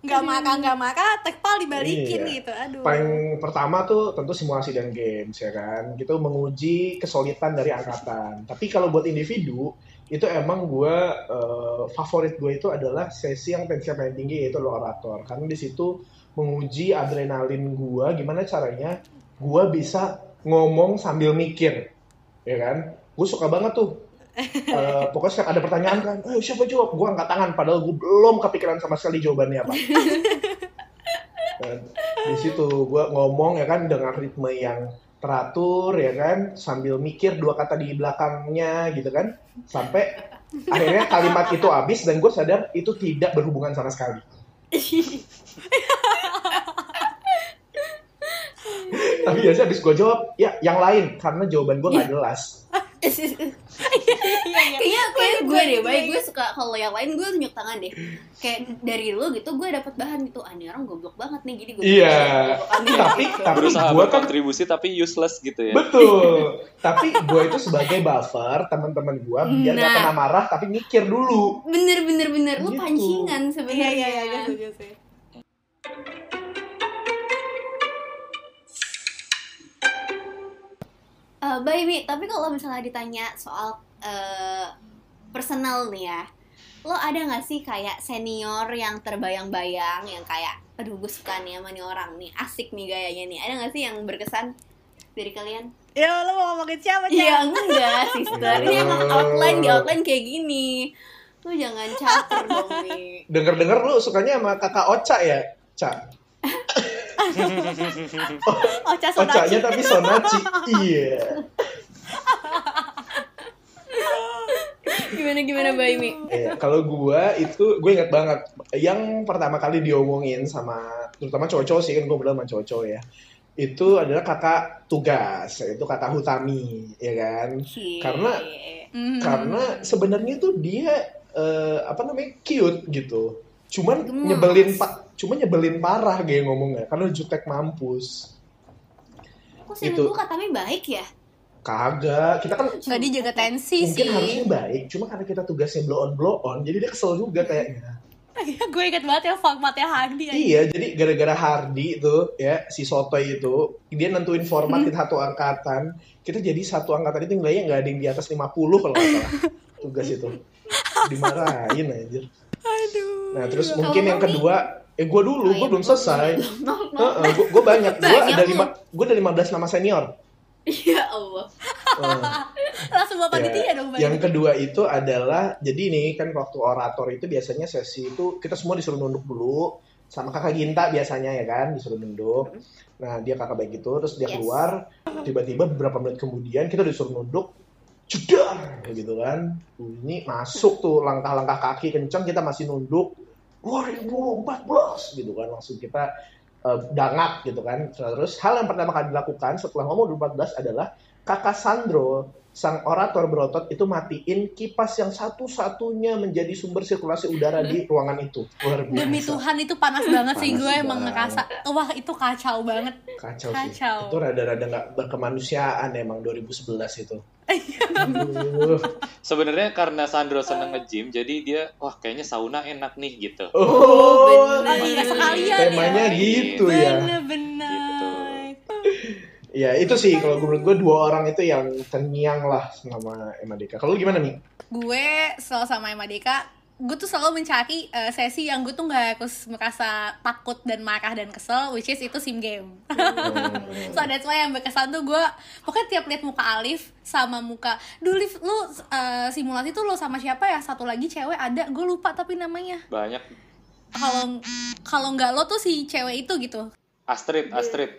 Gak makan gak makan, tekpal dibalikin Iya. gitu. Aduh. Paling pertama tuh tentu simulasi dan games ya kan. Gitu menguji kesulitan dari angkatan. Tapi kalau buat individu itu emang gue eh, favorit gue itu adalah sesi yang tensinya paling tinggi yaitu lo orator karena di situ menguji adrenalin gue gimana caranya gue bisa ngomong sambil mikir ya kan? Gue suka banget tuh. Eh, pokoknya setiap ada pertanyaan kan eh siapa jawab? Gue angkat tangan padahal gue belum kepikiran sama sekali jawabannya apa. Dan di situ gue ngomong ya kan dengan ritme yang teratur ya kan? Sambil mikir dua kata di belakangnya gitu kan? Sampai akhirnya kalimat itu habis dan gue sadar itu tidak berhubungan sama sekali tapi biasanya habis gue jawab ya yang lain. Karena jawaban gue nggak jelas. Kayaknya kayak gue deh baik. gue suka kalau yang lain gue tunjuk tangan deh. Kayak dari lu gitu gue dapat bahan gitu. Ah ini orang goblok banget nih jadi gue Iya. tapi tapi Berusaha gue kan berkontribusi tapi useless gitu ya. betul. Tapi gue itu sebagai buffer teman-teman gue biar nggak Nah. kena marah tapi mikir dulu. Bener bener bener. Lu Gitu. pancingan Iya sebenarnya. iya iya gue sih. Eh, Mi, tapi kalau misalnya ditanya soal eh, personal nih ya, lo ada nggak sih kayak senior yang terbayang-bayang, yang kayak, aduh gue suka nih sama nih orang nih, asik nih gayanya nih, ada nggak sih yang berkesan dari kalian? Ya lo mau ngomongin siapa Iya Cak? enggak, sister. Ini emang outline di outline kayak gini. Lu jangan caper dong, Mi. denger-denger lu sukanya sama kakak Ocha ya Ca Oh Cak Sonaci. Ocanya tapi Sonaci. Iya. Gimana gimana Bay, Mi? Iya, kalau gua itu gue ingat banget yang pertama kali diomongin sama terutama cowok-cowok sih kan gue bilang sama cowok-cowok ya. Itu adalah kakak tugas yaitu kakak Hutami ya kan? Karena- Mhm. karena sebenarnya tuh dia eh, apa namanya cute gitu cuman Gemas. nyebelin pak cuma nyebelin parah kayak ngomongnya karena jutek mampus Kok sih Itu. katanya baik ya? kagak kita kan Nggak dijaga tensi mungkin sih. harusnya baik cuma karena kita tugasnya blow on blow on jadi dia kesel juga kayaknya gue inget banget ya formatnya Hardy aja. iya jadi gara-gara Hardy itu ya si Sotoy itu dia nentuin format kita satu angkatan kita jadi satu angkatan itu nilainya nggak ada yang di atas 50 kalau nggak salah tugas itu dimarahin anjir Aduh. Nah terus Kalau mungkin yang kedua eh gue dulu Oh, gue iya, belum selesai No, no. gue gue banyak gue ada lima gue ada 15 nama senior Ya Allah. Eh. Langsung bapak Ya, dong Bay. Yang kedua itu adalah jadi nih kan waktu orator itu biasanya sesi itu kita semua disuruh nunduk dulu sama kakak Ginta biasanya ya kan disuruh nunduk. Nah dia kakak baik itu terus dia Yes. keluar tiba-tiba beberapa menit kemudian kita disuruh nunduk jedar gitu kan. Bunyi masuk tuh langkah-langkah kaki kencang kita masih nunduk. 2014 gitu kan. Langsung kita eh, dangak gitu kan. Terus hal yang pertama kali dilakukan setelah ngomong 2014 adalah kakak Sandro sang orator berotot itu matiin kipas yang satu-satunya menjadi sumber sirkulasi udara di ruangan itu. Luar biasa. Demi Tuhan itu panas banget sih Panas gue emang ngerasa wah itu kacau banget. kacau, sih. Kacau. itu rada-rada nggak berkemanusiaan emang 2011 itu. Sebenarnya karena Sandro seneng nge-gym, jadi dia wah kayaknya sauna enak nih gitu. oh, bener. Iya, sekalian temanya ya. gitu ya Bener-bener. ya itu sih kalau menurut gue dua orang itu yang terngiang lah sama Emadeka kalau lu gimana nih gue selalu sama Emma Deka gue tuh selalu mencari eh, sesi yang gue tuh nggak harus merasa takut dan marah dan kesel which is itu sim game. So that's why yang berkesan tuh gue pokoknya tiap lihat muka Alif sama muka dulu Alif lu eh, simulasi tuh lo sama siapa ya? Satu lagi cewek ada gue lupa tapi namanya. Banyak. Kalau kalau nggak lo tuh si cewek itu gitu. Astrid, Astrid.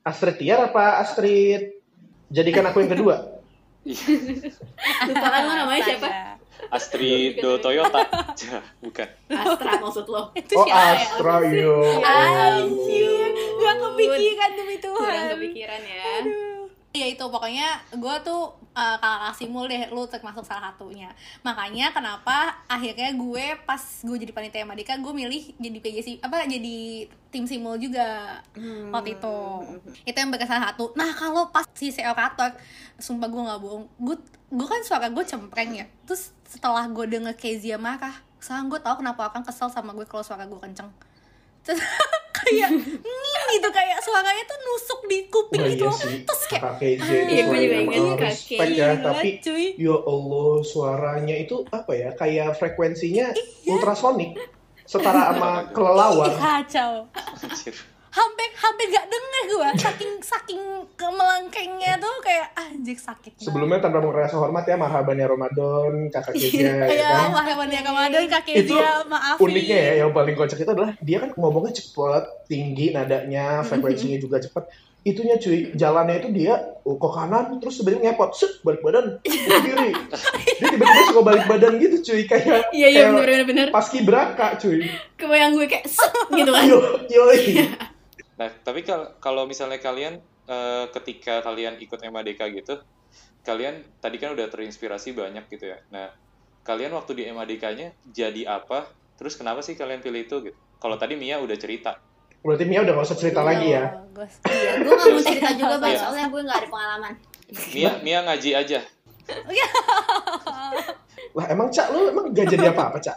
Astrid Tiar apa Astrid? Jadikan aku yang kedua. Lupa kan lo namanya siapa? Astrid Do Toyota. Bukan. Astra maksud lo. itu oh siapa? Astra yo Anjir, gak kepikiran demi Kurang Tuhan. kepikiran ya. Ya itu pokoknya gue tuh uh, kakak Simul deh, lu termasuk salah satunya. Makanya kenapa akhirnya gue pas gue jadi panitia Madika, gue milih jadi PJ apa jadi tim Simul juga Hmm. waktu itu. Itu yang berkesan satu. Nah kalau pas si CEO Kator, sumpah gue nggak bohong, gue gue kan suara gue cempreng ya. Terus setelah gue denger Kezia marah, sekarang gue tahu kenapa akan kesel sama gue kalau suara gue kenceng. Terus kayak nging gitu kayak suaranya tuh nusuk di kuping Wah, gitu iya sih. terus kayak KJ itu Iya, gue juga ingat Kak respect KJ ya, tapi cuy ya Allah suaranya itu apa ya kayak frekuensinya Iya. ultrasonik setara sama kelelawar. Kacau. Hampir hampir gak denger gue saking saking kemelengkengnya tuh kayak anjir sakit banget. Sebelumnya tanpa merasa hormat ya marhaban ya Ramadan, kakak Keja ya ya kan. Mahraban ya Ramadan kakek Itu dia maaf Uniknya ya yang paling kocak itu adalah dia kan ngomongnya cepet, tinggi nadanya, frekuensinya juga cepet. Itunya cuy, jalannya itu dia oh, ke kanan terus sebenarnya ngepot, set balik badan ke kiri. Dia tiba-tiba suka balik badan gitu cuy, kayak Iya iya kayak bener bener bener. paski braka cuy. Kebayang gue kayak set gitu kan. Yo, yo, Nah, tapi kal- kalau misalnya kalian eh, ketika kalian ikut MADK gitu, kalian tadi kan udah terinspirasi banyak gitu ya. Nah, kalian waktu di MADK-nya jadi apa? Terus kenapa sih kalian pilih itu gitu? Kalau tadi Mia udah cerita. Berarti Mia udah gak usah cerita lagi ya. Bagus. Iya, gue gak mau cerita juga bang, Iya. soalnya gue gak ada pengalaman. Mia Mia ngaji aja. Lah emang Cak lu emang gak jadi apa-apa Cak?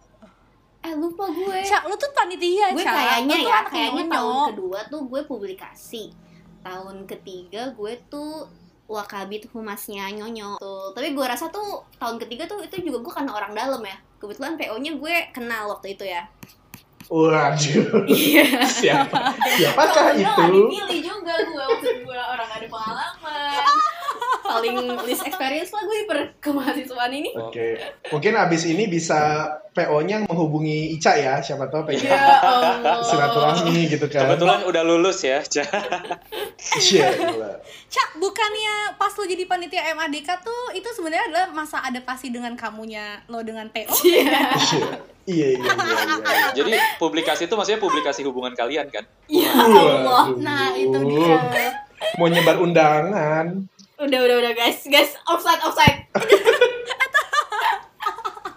Eh lupa gue. Cak, lu tuh panitia, gue kayaknya Lu tuh ya, kayaknya tahun kedua tuh gue publikasi. Tahun ketiga gue tuh wakabit humasnya nyonyo tuh. Tapi gue rasa tuh tahun ketiga tuh itu juga gue karena orang dalam ya. Kebetulan PO-nya gue kenal waktu itu ya. Waduh, Iya. siapa? Siapakah Gak itu? dipilih juga gue maksud gue orang ada pengalaman. Paling least experience lah gue di kemahasiswaan ini. Oke, mungkin abis ini bisa PO-nya menghubungi Ica ya, siapa tahu pengen Ya Allah. silaturahmi gitu kan. Kebetulan udah lulus ya. Iya, gila. Cak, bukannya pas lo jadi panitia MADK tuh itu sebenarnya adalah masa adaptasi dengan kamunya lo dengan PO? Iya. Iya, iya, iya, iya. iya. Jadi publikasi itu maksudnya publikasi hubungan kalian kan? Ya Allah. Nah, itu dia. Mau nyebar undangan. Udah udah udah guys, guys offside offside.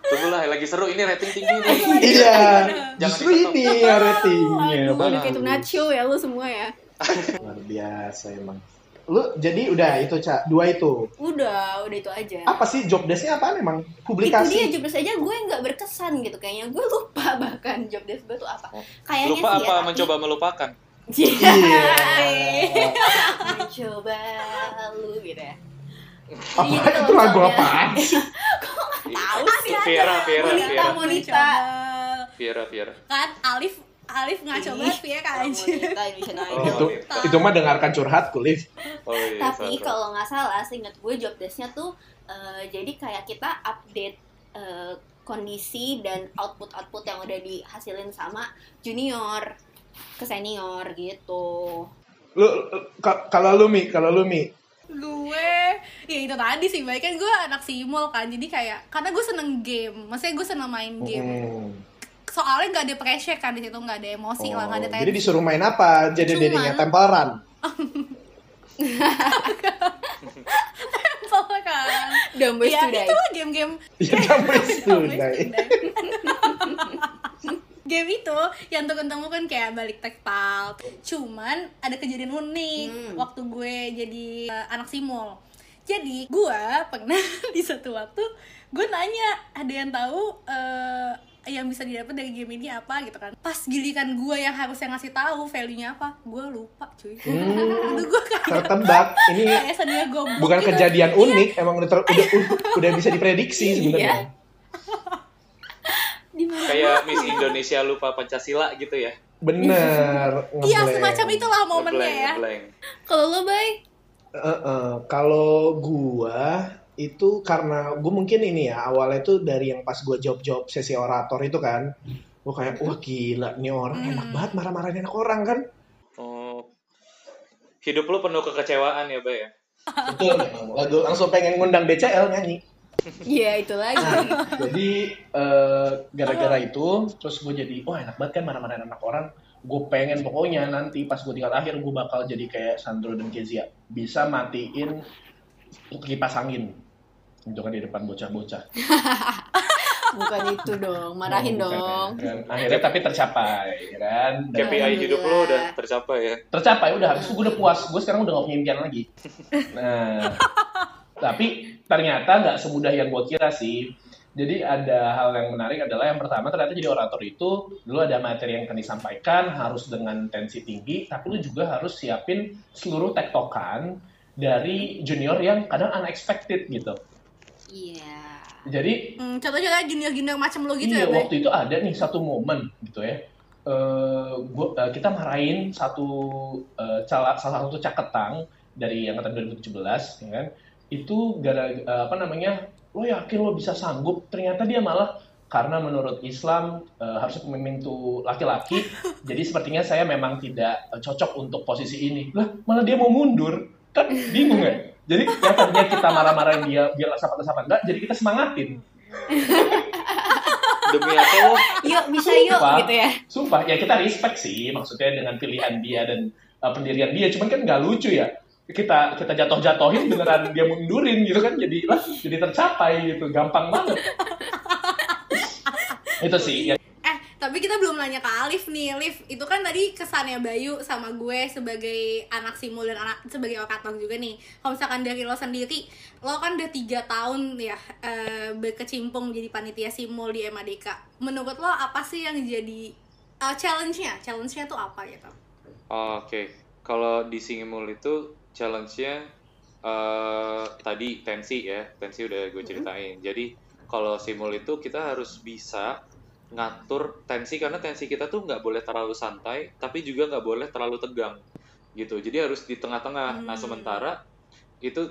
Tunggulah lagi seru ini rating tinggi nih. Iya, Jangan justru ini ya ratingnya. Aduh, kayak nacho ya lu semua ya. Luar biasa emang. Lu jadi udah itu, Cak. Dua itu. Udah, udah itu aja. Apa sih job desk-nya apa emang? Itu dia Publikasi. jobdesk aja gue nggak berkesan gitu kayaknya. Gue lupa bahkan jobdesk gue tuh apa. Kayaknya Lupa sih apa ya, tapi- mencoba melupakan? Iya. mencoba lu gitu ya. Apa Iya, gitu itu lagu loh, apa? Tahu sih. Viera, Monita, Viera. Monita. Viera, Viera. Kan Alif Alif nggak coba Ih, ya kan Indonesian Oh, itu itu mah dengarkan curhat kulif. Oh iya. Tapi kalau nggak salah, seingat gue job desk-nya tuh eh, jadi kayak kita update eh, kondisi dan output-output yang udah dihasilin sama junior ke senior gitu. Lu ka- kalau lu Mi, kalau lu Mi. gue ya itu tadi sih baik kan gue anak simul kan jadi kayak karena gue seneng game maksudnya gue seneng main game Hmm. soalnya nggak ada pressure kan di situ nggak ada emosi lah nggak ada Oh, jadi tensi disuruh main apa? Jadi Cuman- dirinya Temple Run. Soalnya kan Dumb Boys ya Today. itu lah game-game Ya kamu Dumb Boys Tunai. Today. Game itu yang ketemu kan kayak balik tektal cuman ada kejadian unik Hmm. waktu gue jadi uh, anak simul. Jadi gue pernah di satu waktu gue nanya ada yang tahu uh, yang bisa didapat dari game ini apa? Gitu kan. Pas giliran gue yang harusnya ngasih tahu value nya apa gue lupa cuy. Hmm, itu gue kayak tertebak. Ini kayak sedih gue bukan kejadian unik, emang udah, ter- udah, udah bisa diprediksi sebenarnya. Di mana? Kayak Miss Indonesia lupa Pancasila gitu ya. Bener. iya semacam itulah momennya Ngeblank, ya ngeblank. Kalau lo bay? Eh, eh, kalau gua itu karena gue mungkin ini ya awalnya tuh dari yang pas gue job-job sesi orator itu kan gue kayak wah gila nih orang Hmm. enak banget marah-marahin anak orang kan Oh. Hidup lu penuh kekecewaan ya, Bay ya? betul lagu langsung pengen ngundang DCL nyanyi Iya itu lagi. Jadi eh, gara-gara itu terus gue jadi wah enak banget kan marah-marahin anak orang. Gue pengen pokoknya nanti pas gue tinggal akhir gue bakal jadi kayak Sandro dan Kezia bisa matiin kipas angin itu kan di depan bocah-bocah. Bukan itu dong, marahin Oh, bukan, dong. kan. Akhirnya tapi tercapai kan. Dan KPI hidup lu udah tercapai ya. tercapai udah habis itu gue udah puas gue sekarang udah gak punya impian lagi nah tapi ternyata nggak semudah yang gue kira sih Jadi ada hal yang menarik adalah yang pertama ternyata jadi orator itu dulu ada materi yang akan disampaikan harus dengan tensi tinggi, tapi lu juga harus siapin seluruh tektokan dari junior yang kadang unexpected gitu. Iya. Jadi Hmm, contoh-contoh junior-junior macam lo gitu iya, ya, Bay? waktu itu ada nih satu momen gitu ya. Eh, gua, eh, kita marahin satu eh, cala- salah satu caketang dari angkatan 2017 ya kan. Itu gara eh, apa namanya? Lo yakin lo bisa sanggup? Ternyata dia malah karena menurut Islam eh, harusnya pemimpin itu laki-laki. jadi sepertinya saya memang tidak eh, cocok untuk posisi ini. Lah, malah dia mau mundur. Kan bingung ya? Jadi yang tadinya kita marah-marahin dia biar nggak apa enggak, jadi kita semangatin. Demi apa lo? Yuk bisa yuk Sumpah. gitu ya. Sumpah, ya kita respect sih maksudnya dengan pilihan dia dan uh, pendirian dia. Cuman kan nggak lucu ya. Kita kita jatuh-jatuhin beneran dia mundurin gitu kan jadi lah jadi tercapai gitu. Gampang banget. Itu sih. Ya, Eh, tapi kita belum nanya ke Alif nih. Alif, itu kan tadi kesannya Bayu sama gue sebagai anak simul dan anak sebagai okator juga nih. Kalau misalkan dari lo sendiri, lo kan udah tiga tahun ya eh, berkecimpung jadi panitia simul di MADK. Menurut lo apa sih yang jadi eh, challenge-nya? Challenge-nya tuh apa gitu? Oke, kalau di Singimul itu challenge-nya eh, tadi tensi ya, tensi udah gue ceritain. Jadi kalau simul itu kita harus bisa ngatur tensi karena tensi kita tuh nggak boleh terlalu santai, tapi juga nggak boleh terlalu tegang gitu. Jadi harus di tengah-tengah. Nah Hmm. sementara itu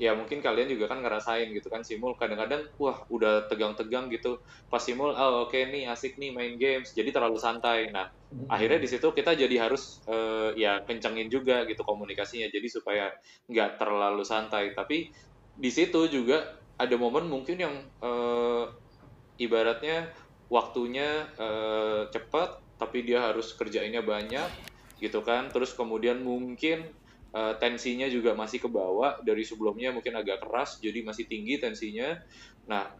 ya mungkin kalian juga kan ngerasain gitu kan simul kadang-kadang wah udah tegang-tegang gitu. Pas simul oh oke nih asik nih main games jadi terlalu santai. Nah akhirnya di situ kita jadi harus eh, ya kencengin juga gitu komunikasinya jadi supaya nggak terlalu santai. Tapi di situ juga ada momen mungkin yang eh, ibaratnya waktunya eh, cepat tapi dia harus kerjainnya banyak gitu kan. Terus kemudian mungkin eh, tensinya juga masih ke bawah dari sebelumnya mungkin agak keras jadi masih tinggi tensinya nah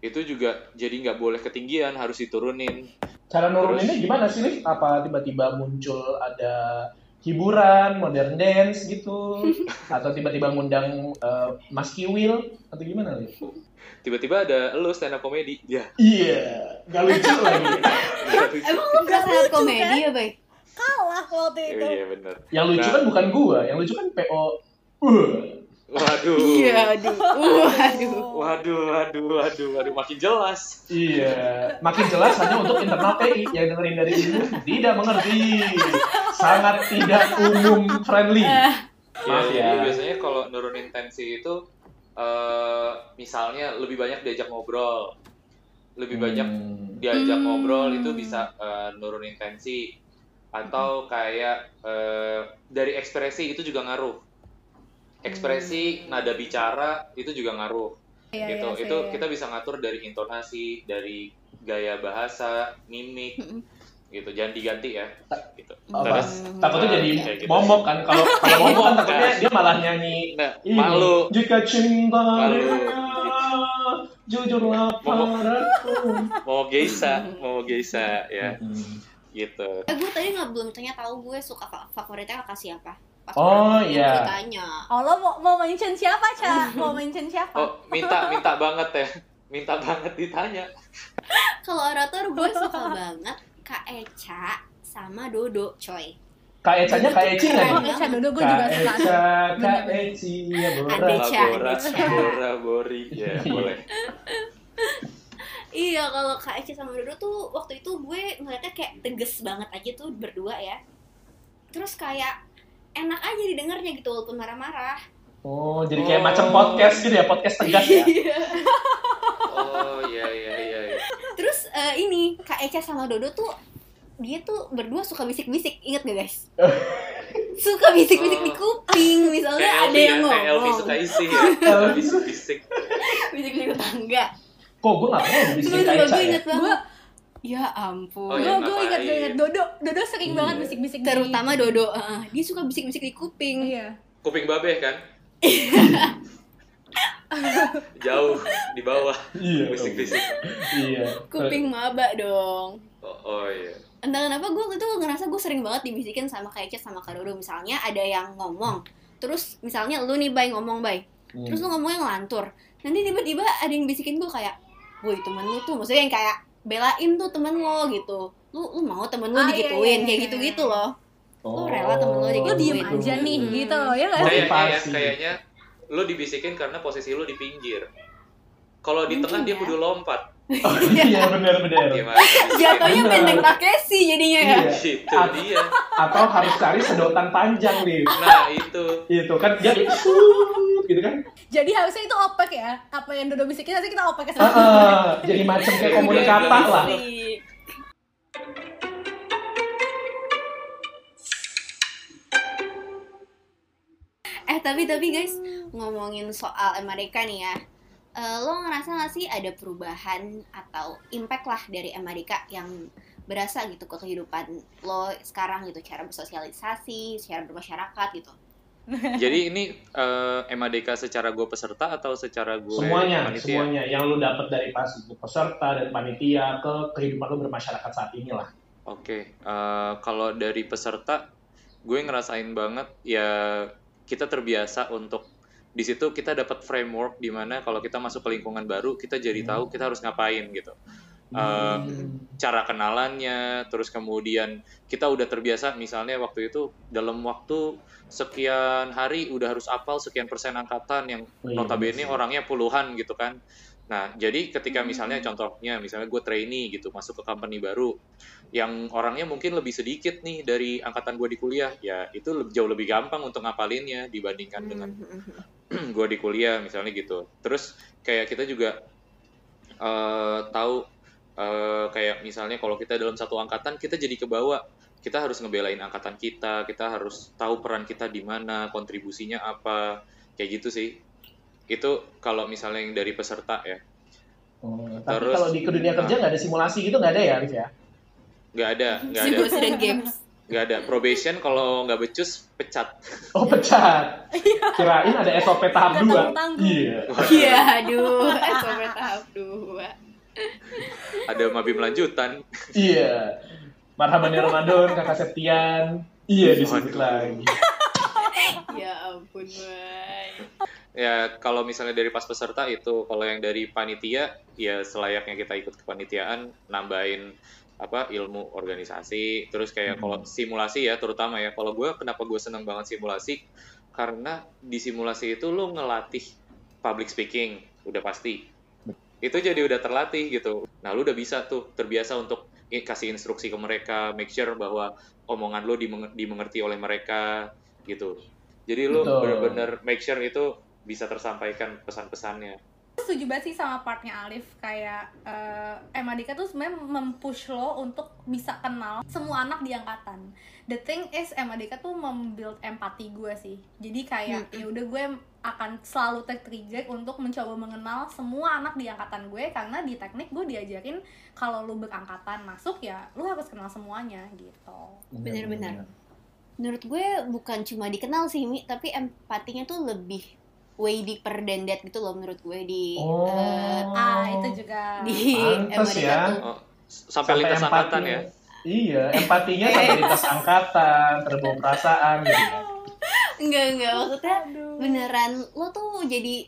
itu juga jadi nggak boleh ketinggian harus diturunin cara nuruninnya Terus- gimana sih, Liv? Apa tiba-tiba muncul ada hiburan, modern dance gitu, atau tiba-tiba ngundang uh, Mas Kiwil atau gimana, Liv? tiba-tiba ada lo stand up comedy ya Iya, nggak lucu lagi. Emang lu nggak sangat komedi ya, Bay? Kalah waktu itu. iya bener Yang lucu Nah. kan bukan gua, yang lucu kan PO. Uh. waduh Iya, aduh. Waduh. waduh waduh waduh waduh makin jelas Iya, makin jelas hanya untuk internal TI yang dengerin dari ini tidak mengerti, sangat tidak umum friendly. Ya, Maaf jadi ya. biasanya kalau nurunin tensi itu eh misalnya lebih banyak diajak ngobrol. Lebih banyak Hmm. diajak Hmm. ngobrol itu bisa eh, nurunin tensi atau kayak eh, dari ekspresi itu juga ngaruh. Ekspresi, nada bicara itu juga ngaruh. Iya, gitu. sih. itu kita bisa ngatur dari intonasi, dari gaya bahasa, mimik gitu. Jangan diganti ya. Gitu. Apa? Terus, Takutnya jadi kayak gitu. momok kan kalau kalau momok kan takutnya dia malah nyanyi Nah, ini. malu. Jika cinta Malu. jujurlah Momok. padaku. mau geisha, mau geisha ya Hmm. Gitu. Eh, gue tadi nggak belum tanya tahu gue suka fa- favoritnya kakak siapa. Pas Oh, iya. Ditanya. Oh, lo mau, mau mention siapa, Ca? Mau mention siapa? Oh, minta minta banget ya. Minta banget ditanya. Kalau orator gue suka banget Kak Eca sama Dodo, coy. Kak Eca-nya Kak Eci nggak nih? Eca Dodo gue juga Kak suka. Eca, Kak Eci, ya Ada Bora. Eca, Bora, Eca. Bora, Bori, ya boleh. Iya, kalau Kak Eca sama Dodo tuh waktu itu gue ngeliatnya kayak teges banget aja tuh berdua ya. Terus kayak enak aja didengarnya gitu walaupun marah-marah. Oh, jadi kayak Oh. macam podcast gitu ya, podcast tegas ya. Oh iya iya iya. iya. Terus eh, ini Kak Eca sama Dodo tuh dia tuh berdua suka bisik-bisik, inget gak guys? suka bisik-bisik di kuping, misalnya Kayak ada yang ya, kayak Elvi ngomong. suka isi ya. Elvi Elvi bisik. Bisik-bisik tetangga. Kok gue Terus bisikin Kak juga Eca gue ya? inget banget. Ya ampun. Oh, Gue iya, gue ingat gue ngapain? ingat Dodo Dodo sering Iya. banget bisik-bisik di- Terutama Dodo, eh, dia suka bisik-bisik di kuping. Iya. Kuping babe kan? Jauh di bawah Iya. bisik-bisik. Iya. Kuping maba dong. Oh, oh iya. Entah kenapa gue waktu itu ngerasa gue sering banget dibisikin sama Kak Eca sama Kak Dodo. Misalnya ada yang ngomong, terus misalnya lu nih Bay ngomong Bay, Hmm. terus lu ngomongnya ngelantur. Nanti tiba-tiba ada yang bisikin gue kayak, woi temen lu tuh maksudnya yang kayak belain tuh temen lo gitu lu lu mau temen lu Ah, iya, digituin iya, kayak iya, gitu iya. gitu loh Lu rela temen lu Lu digituin. diem Gitu. aja nih Hmm. gitu loh ya nggak sih? Kayak, kayak, Motivasi. kayaknya lu dibisikin karena posisi lu di pinggir. Kalau di Mungkin tengah dia ya. kudu lompat. Oh, iya benar-benar. Gimana? jatuhnya pendek Takeshi jadinya ya Iya. Itu dia. Atau harus cari sedotan panjang nih. Nah, itu. Itu kan dia suut, gitu kan. Jadi harusnya itu opek ya. Apa yang Dodo bisikin nanti kita opek ke Ah, ah, jadi macam kayak komunikata lah. Eh tapi tapi guys ngomongin soal Amerika nih ya, Eh, lo ngerasa gak sih ada perubahan atau impact lah dari Amerika yang berasa gitu ke kehidupan lo sekarang gitu cara bersosialisasi, cara bermasyarakat gitu. Jadi ini eh, MADK secara gue peserta atau secara gue Semuanya, panitia? semuanya yang lu dapat dari pas itu peserta dan panitia ke kehidupan lu bermasyarakat saat ini lah. Oke, eh, kalau dari peserta, gue ngerasain banget ya kita terbiasa untuk di situ kita dapat framework di mana kalau kita masuk ke lingkungan baru kita jadi tahu kita harus ngapain gitu. Hmm. cara kenalannya, terus kemudian kita udah terbiasa misalnya waktu itu dalam waktu sekian hari udah harus apal sekian persen angkatan yang Oh iya, notabene sih. orangnya puluhan gitu kan. Nah, jadi ketika misalnya contohnya misalnya gue trainee gitu masuk ke company baru yang orangnya mungkin lebih sedikit nih dari angkatan gue di kuliah, ya itu jauh lebih gampang untuk ngapalinnya dibandingkan dengan Hmm, gue di kuliah misalnya gitu. Terus kayak kita juga eh, tahu eh, kayak misalnya kalau kita dalam satu angkatan kita jadi kebawa kita harus ngebelain angkatan kita, kita harus tahu peran kita di mana, kontribusinya apa, kayak gitu sih. Itu kalau misalnya yang dari peserta ya, Oh, tapi Terus- kalau di ke dunia kerja nggak ada simulasi gitu nggak ada ya, Arif ya? nggak ada, nggak ada, Simulasi dan games. nggak ada. Probation kalau nggak becus pecat. Oh pecat. Kirain ada SOP tahap dua. Iya. Iya, aduh, SOP tahap 2. Ada mabim lanjutan. Iya. Marhaban ya Ramadan, kakak Septian. Iya disebut lagi. Ya ampun, Bay. Ya kalau misalnya dari pas peserta itu, kalau yang dari panitia, ya selayaknya kita ikut kepanitiaan, nambahin apa ilmu organisasi, terus kayak Hmm. kalau simulasi ya terutama ya, kalau gue kenapa gue seneng banget simulasi, karena di simulasi itu lo ngelatih public speaking, udah pasti. Itu jadi udah terlatih gitu. Nah lu udah bisa tuh terbiasa untuk kasih instruksi ke mereka, make sure bahwa omongan lo dimeng- dimengerti oleh mereka gitu. Jadi lu Betul. bener-bener make sure itu bisa tersampaikan pesan-pesannya. Setuju banget sih sama partnya Alif kayak eh Madika tuh sebenarnya mempush lo untuk bisa kenal semua anak di angkatan. The thing is Madika tuh membuild empati gue sih. Jadi kayak ya udah gue akan selalu tertrigger untuk mencoba mengenal semua anak di angkatan gue karena di teknik gue diajarin kalau lu berangkatan masuk ya lu harus kenal semuanya gitu. Bener-bener. Menurut gue bukan cuma dikenal sih, Mi, tapi empatinya tuh lebih way deeper than that gitu loh menurut gue di Oh. eh, Ah itu juga. di Pantes ya. tuh. Oh, sampai, lintas angkatan ya. Iya, empatinya sampai lintas angkatan, terbawa perasaan gitu. Enggak, enggak maksudnya Aduh. beneran lo tuh jadi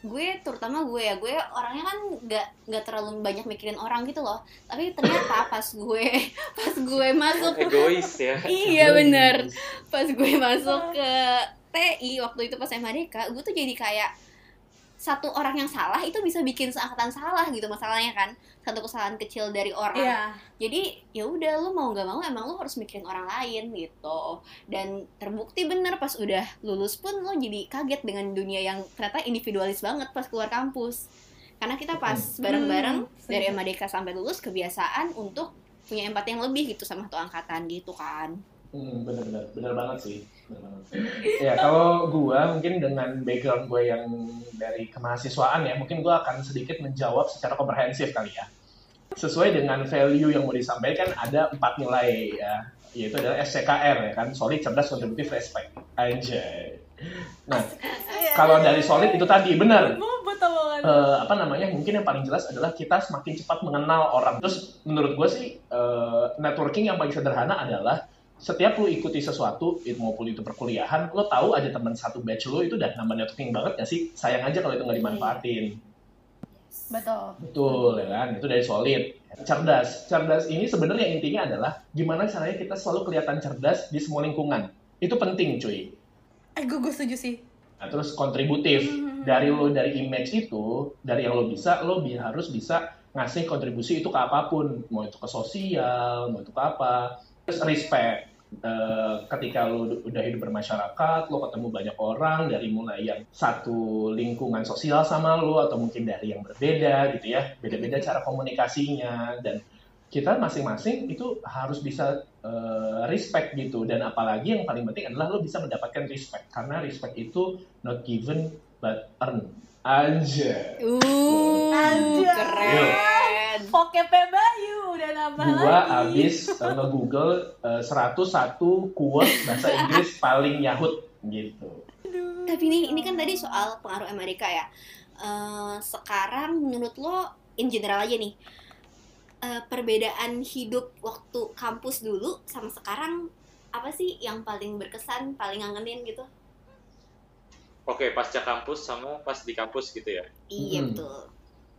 gue terutama gue ya gue orangnya kan nggak nggak terlalu banyak mikirin orang gitu loh tapi ternyata pas gue pas gue masuk Egois ya. iya bener pas gue masuk ke TI waktu itu pas MHDK gue tuh jadi kayak satu orang yang salah itu bisa bikin seangkatan salah gitu masalahnya kan satu kesalahan kecil dari orang Iya. jadi ya udah lu mau nggak mau emang lu harus mikirin orang lain gitu dan terbukti bener pas udah lulus pun lo jadi kaget dengan dunia yang ternyata individualis banget pas keluar kampus karena kita pas bareng-bareng Hmm, dari. MADK sampai lulus kebiasaan untuk punya empati yang lebih gitu sama satu angkatan gitu kan Hmm, bener-bener, bener banget sih. Ya, kalau gua mungkin dengan background gue yang dari kemahasiswaan ya, mungkin gua akan sedikit menjawab secara komprehensif kali ya. Sesuai dengan value yang mau disampaikan ada empat nilai ya, yaitu adalah SCKR ya kan, solid, cerdas, kontributif, respect. Anjay. Nah, kalau dari solid itu tadi benar. Eh, apa namanya mungkin yang paling jelas adalah kita semakin cepat mengenal orang terus menurut gue sih eh, networking yang paling sederhana adalah setiap lu ikuti sesuatu itu maupun itu perkuliahan lo tahu ada teman satu batch lo itu udah nambah networking banget ya sih sayang aja kalau itu nggak dimanfaatin betul Betul ya kan, itu dari solid. Cerdas, cerdas ini sebenarnya intinya adalah gimana caranya kita selalu kelihatan cerdas di semua lingkungan. Itu penting cuy. eh gue gue setuju sih Nah, terus kontributif Mhm. dari lo dari image itu, dari yang lo bisa, lo bi- harus bisa ngasih kontribusi itu ke apa pun, mau itu ke sosial, mau itu ke apa. Terus respect. Eh, ketika lo udah hidup bermasyarakat, lo ketemu banyak orang dari mulai yang satu lingkungan sosial sama lo atau mungkin dari yang berbeda gitu ya, beda-beda cara komunikasinya dan kita masing-masing itu harus bisa eh, respect gitu. Dan apalagi yang paling penting adalah lo bisa mendapatkan respect. Karena respect itu not given but earned. Aja Uh, Anjay. keren. Pokepnya Bayu udah nambah gua lagi abis eh, nge-google eh, 101 quote bahasa Inggris paling nyahut gitu Tapi ini ini kan tadi soal pengaruh Amerika ya. Eh, sekarang menurut lo in general aja nih eh, perbedaan hidup waktu kampus dulu sama sekarang apa sih yang paling berkesan, paling ngangenin gitu? Oke, pasca kampus sama pas di kampus gitu ya. Iya Hmm. betul.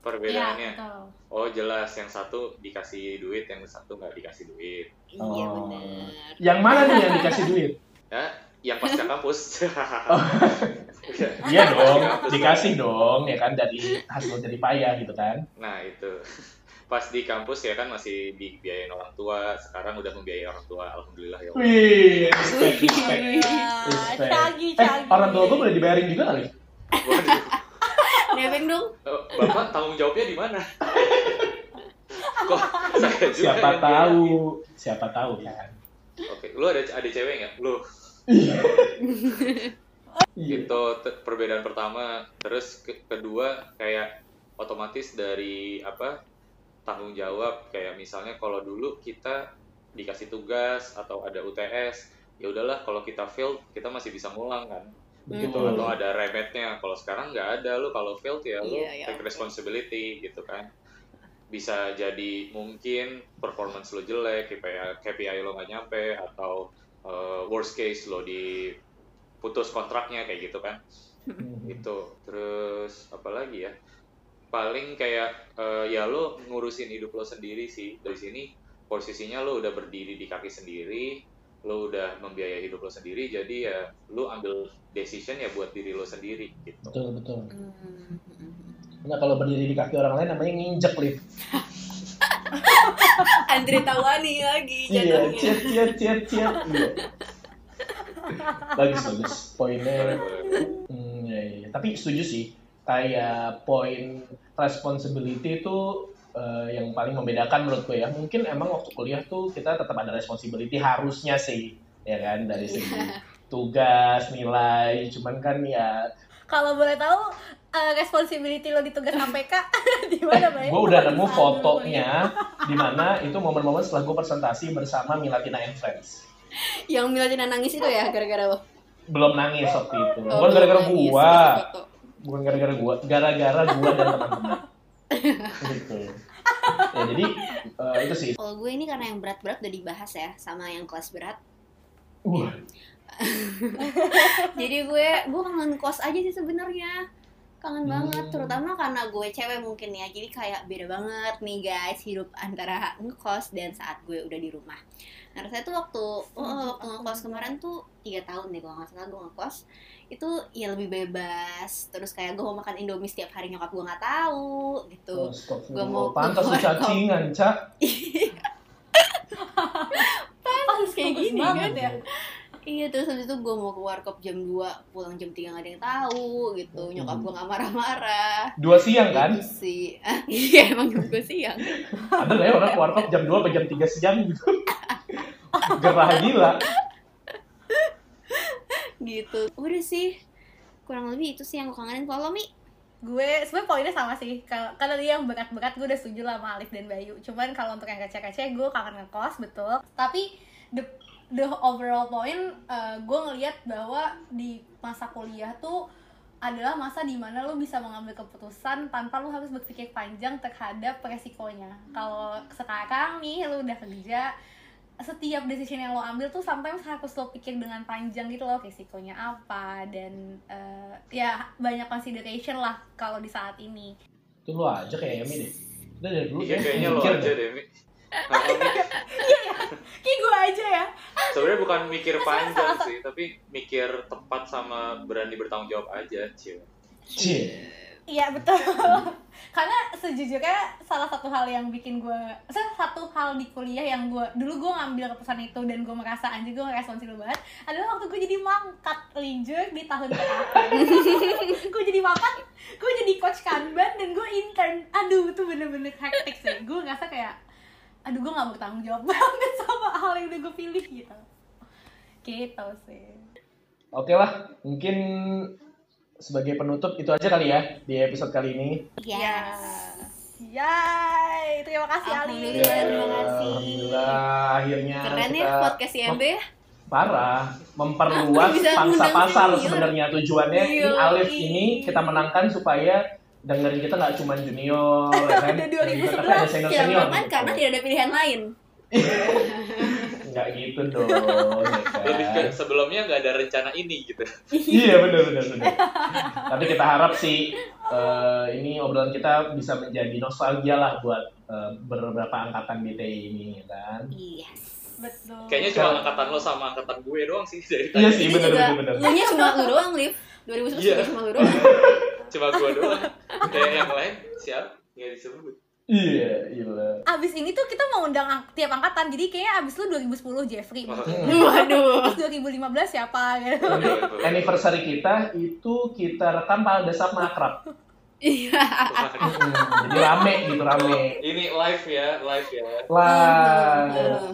Perbedaannya. Betul. Oh jelas, yang satu dikasih duit, yang satu nggak dikasih duit. Iya Oh. benar. yang mana nih yang dikasih duit Ya, yang pasca kampus. Ya, iya dong kampus. dikasih dong ya kan dari hasil dari payah gitu kan Nah itu. Pas di kampus ya kan masih dibiayain orang tua, sekarang udah membiayai orang tua, alhamdulillah ya. Allah. wih respect respect Respect. Cagi, eh orang tua gue boleh dibayarin juga kali Waduh, Nebeng dong. eh, bapak tanggung jawabnya di mana? Kok siapa tahu siapa tahu kan Oke, lu ada ada cewek nggak? Lu itu te- perbedaan pertama. Terus ke- kedua kayak otomatis dari apa tanggung jawab kayak misalnya kalau dulu kita dikasih tugas atau ada UTS ya udahlah kalau kita fail kita masih bisa ngulang kan gitu Hmm. atau ada remetnya kalau sekarang nggak ada. Lu kalau failed ya lu Iya, iya, take responsibility gitu kan. Bisa jadi mungkin performance lo jelek KPI, KPI lo nggak nyampe atau uh, worst case lo diputus kontraknya kayak gitu kan. Itu terus apa lagi ya? Paling kayak eh, ya lo ngurusin hidup lo sendiri sih. Dari sini posisinya lo udah berdiri di kaki sendiri lo udah membiayai hidup lo sendiri jadi ya lo ambil decision ya buat diri lo sendiri gitu. Betul betul. Hmm. nah kalau berdiri di kaki orang lain namanya nginjek lift Andre Tawani lagi iya jatuhnya. ciat ciat ciat ciat iya. Bagus bagus. Poinnya. Hmm, ya, ya. Tapi setuju sih, kayak poin responsibility itu eh, yang paling membedakan menurut gue ya. Mungkin emang waktu kuliah tuh kita tetap ada responsibility harusnya sih, ya kan dari segi tugas, nilai. Cuman kan ya, Kalau boleh tahu eh, responsibility lo di tugas KPK di mana, Bay? gue udah nemu fotonya di mana itu momen-momen setelah gue presentasi bersama Milatina and Friends. Yang Milatina nangis itu ya gara-gara lo. Belum nangis waktu itu, Oh, bukan gara-gara gua, bukan gara-gara gua, gara-gara gua dan teman-teman. Ya jadi eh, itu sih. Kalau gue ini karena yang berat-berat udah dibahas ya sama yang kelas berat. Wah, Jadi gue gue kangen kos aja sih sebenarnya. Kangen Hmm. banget terutama karena gue cewek mungkin ya. Jadi kayak beda banget nih guys hidup antara ngekos dan saat gue udah di rumah. Nah, rasanya tuh waktu oh, waktu ngekos kemarin tuh tiga tahun deh kalau nggak salah gue ngekos itu ya lebih bebas terus kayak gue mau makan indomie setiap hari nyokap gue nggak tahu gitu. Gua mau pantas lu cacingan, Cak. Pas kayak gini banget kan ya. Iya terus habis itu gue mau ke warkop jam 2 pulang jam 3 gak ada yang tahu gitu. Nyokap gue gak marah-marah. Dua siang kan? Gitu sih. Ah, iya emang jam gue siang. Ada nggak ya orang warkop jam 2 atau jam 3 siang gitu? Gerah gila. gitu. Udah sih. Kurang lebih itu sih yang gue kangenin. Kalau lo, mi? Gue sebenarnya poinnya sama sih. Kalau kalau dia yang berat-berat gue udah setuju lah sama Alif dan Bayu. Cuman kalau untuk yang kece-kece gue kangen ngekos betul. Tapi the the overall point eh, gue ngelihat bahwa di masa kuliah tuh adalah masa di mana lo bisa mengambil keputusan tanpa lo harus berpikir panjang terhadap resikonya kalau sekarang nih lo udah kerja setiap decision yang lo ambil tuh sometimes harus lo pikir dengan panjang gitu loh resikonya apa dan eh, ya banyak consideration lah kalau di saat ini Itu lu aja kayak Emi deh. Udah dari dulu Iya ya. kayaknya lo aja deh. Nah, Mi, Kayak gue aja ya. Sebenarnya bukan mikir panjang sih, tapi mikir tepat sama berani bertanggung jawab aja, Cil. Cie. Iya betul. Karena sejujurnya salah satu hal yang bikin gue, salah satu hal di kuliah yang gue dulu gue ngambil keputusan itu dan gue merasa anjir gue responsibel banget adalah waktu gue jadi mangkat linjur di tahun terakhir. gue jadi mangkat, gue jadi coach kanban dan gue intern. Aduh itu bener-bener hektik sih. Gue ngerasa kayak, aduh gue gak bertanggung jawab banget sama hal yang udah gue pilih gitu. Gitu sih. Oke lah, mungkin sebagai penutup itu aja kali ya di episode kali ini. Yes. Yay, terima kasih Ali. Ya, terima kasih. Alhamdulillah akhirnya Keren ya kita podcast IMB ya. parah memperluas pangsa pasar sebenarnya tujuannya ini Alif ini kita menangkan supaya dengerin kita nggak cuma junior ya kan Ada Dan juga tapi ada senior senior aman karena tidak ada pilihan lain. nggak gitu dong ya kan? Lebih ke sebelumnya nggak ada rencana ini gitu. iya benar benar benar tapi kita harap sih eh, ini obrolan kita bisa menjadi nostalgia lah buat eh, beberapa angkatan BTI ini ya kan Yes. Betul. Kayaknya cuma angkatan lo sama angkatan gue doang sih dari tadi. iya sih benar benar lu nya cuma lu doang, Liv. 2011 Iya. juga cuma lu doang. Cuma gue doang. Kayak yang lain siapa? Nggak disebut. iya iya Abis ini tuh kita mau undang ang- tiap angkatan, jadi kayaknya abis lu 2010 Jeffrey, Wah, Waduh. terus 2015 siapa gitu. betul. anniversary kita itu kita rekam pada saat makrab Iya. Hmm, jadi rame gitu rame Ini live ya, live ya. Wah.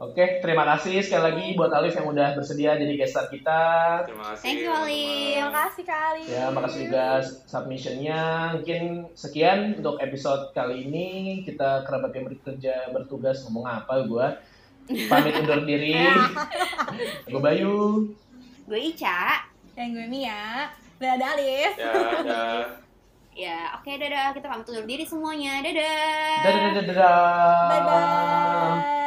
Oke, terima kasih sekali lagi buat Alif yang udah bersedia jadi guest star kita. Terima kasih. Thank you, Ali. Terima kasih kali. Ya, makasih juga submissionnya. Mungkin sekian untuk episode kali ini. Kita kerabat yang bekerja bertugas ngomong apa gua. Pamit undur diri. Gue Bayu. Gue Ica. Yang gue Mia, dan ada Alif. Ya, ya. Ya, oke dadah. Kita pamit undur diri semuanya. Dadah. Dadah, dadah, dadah. Bye bye.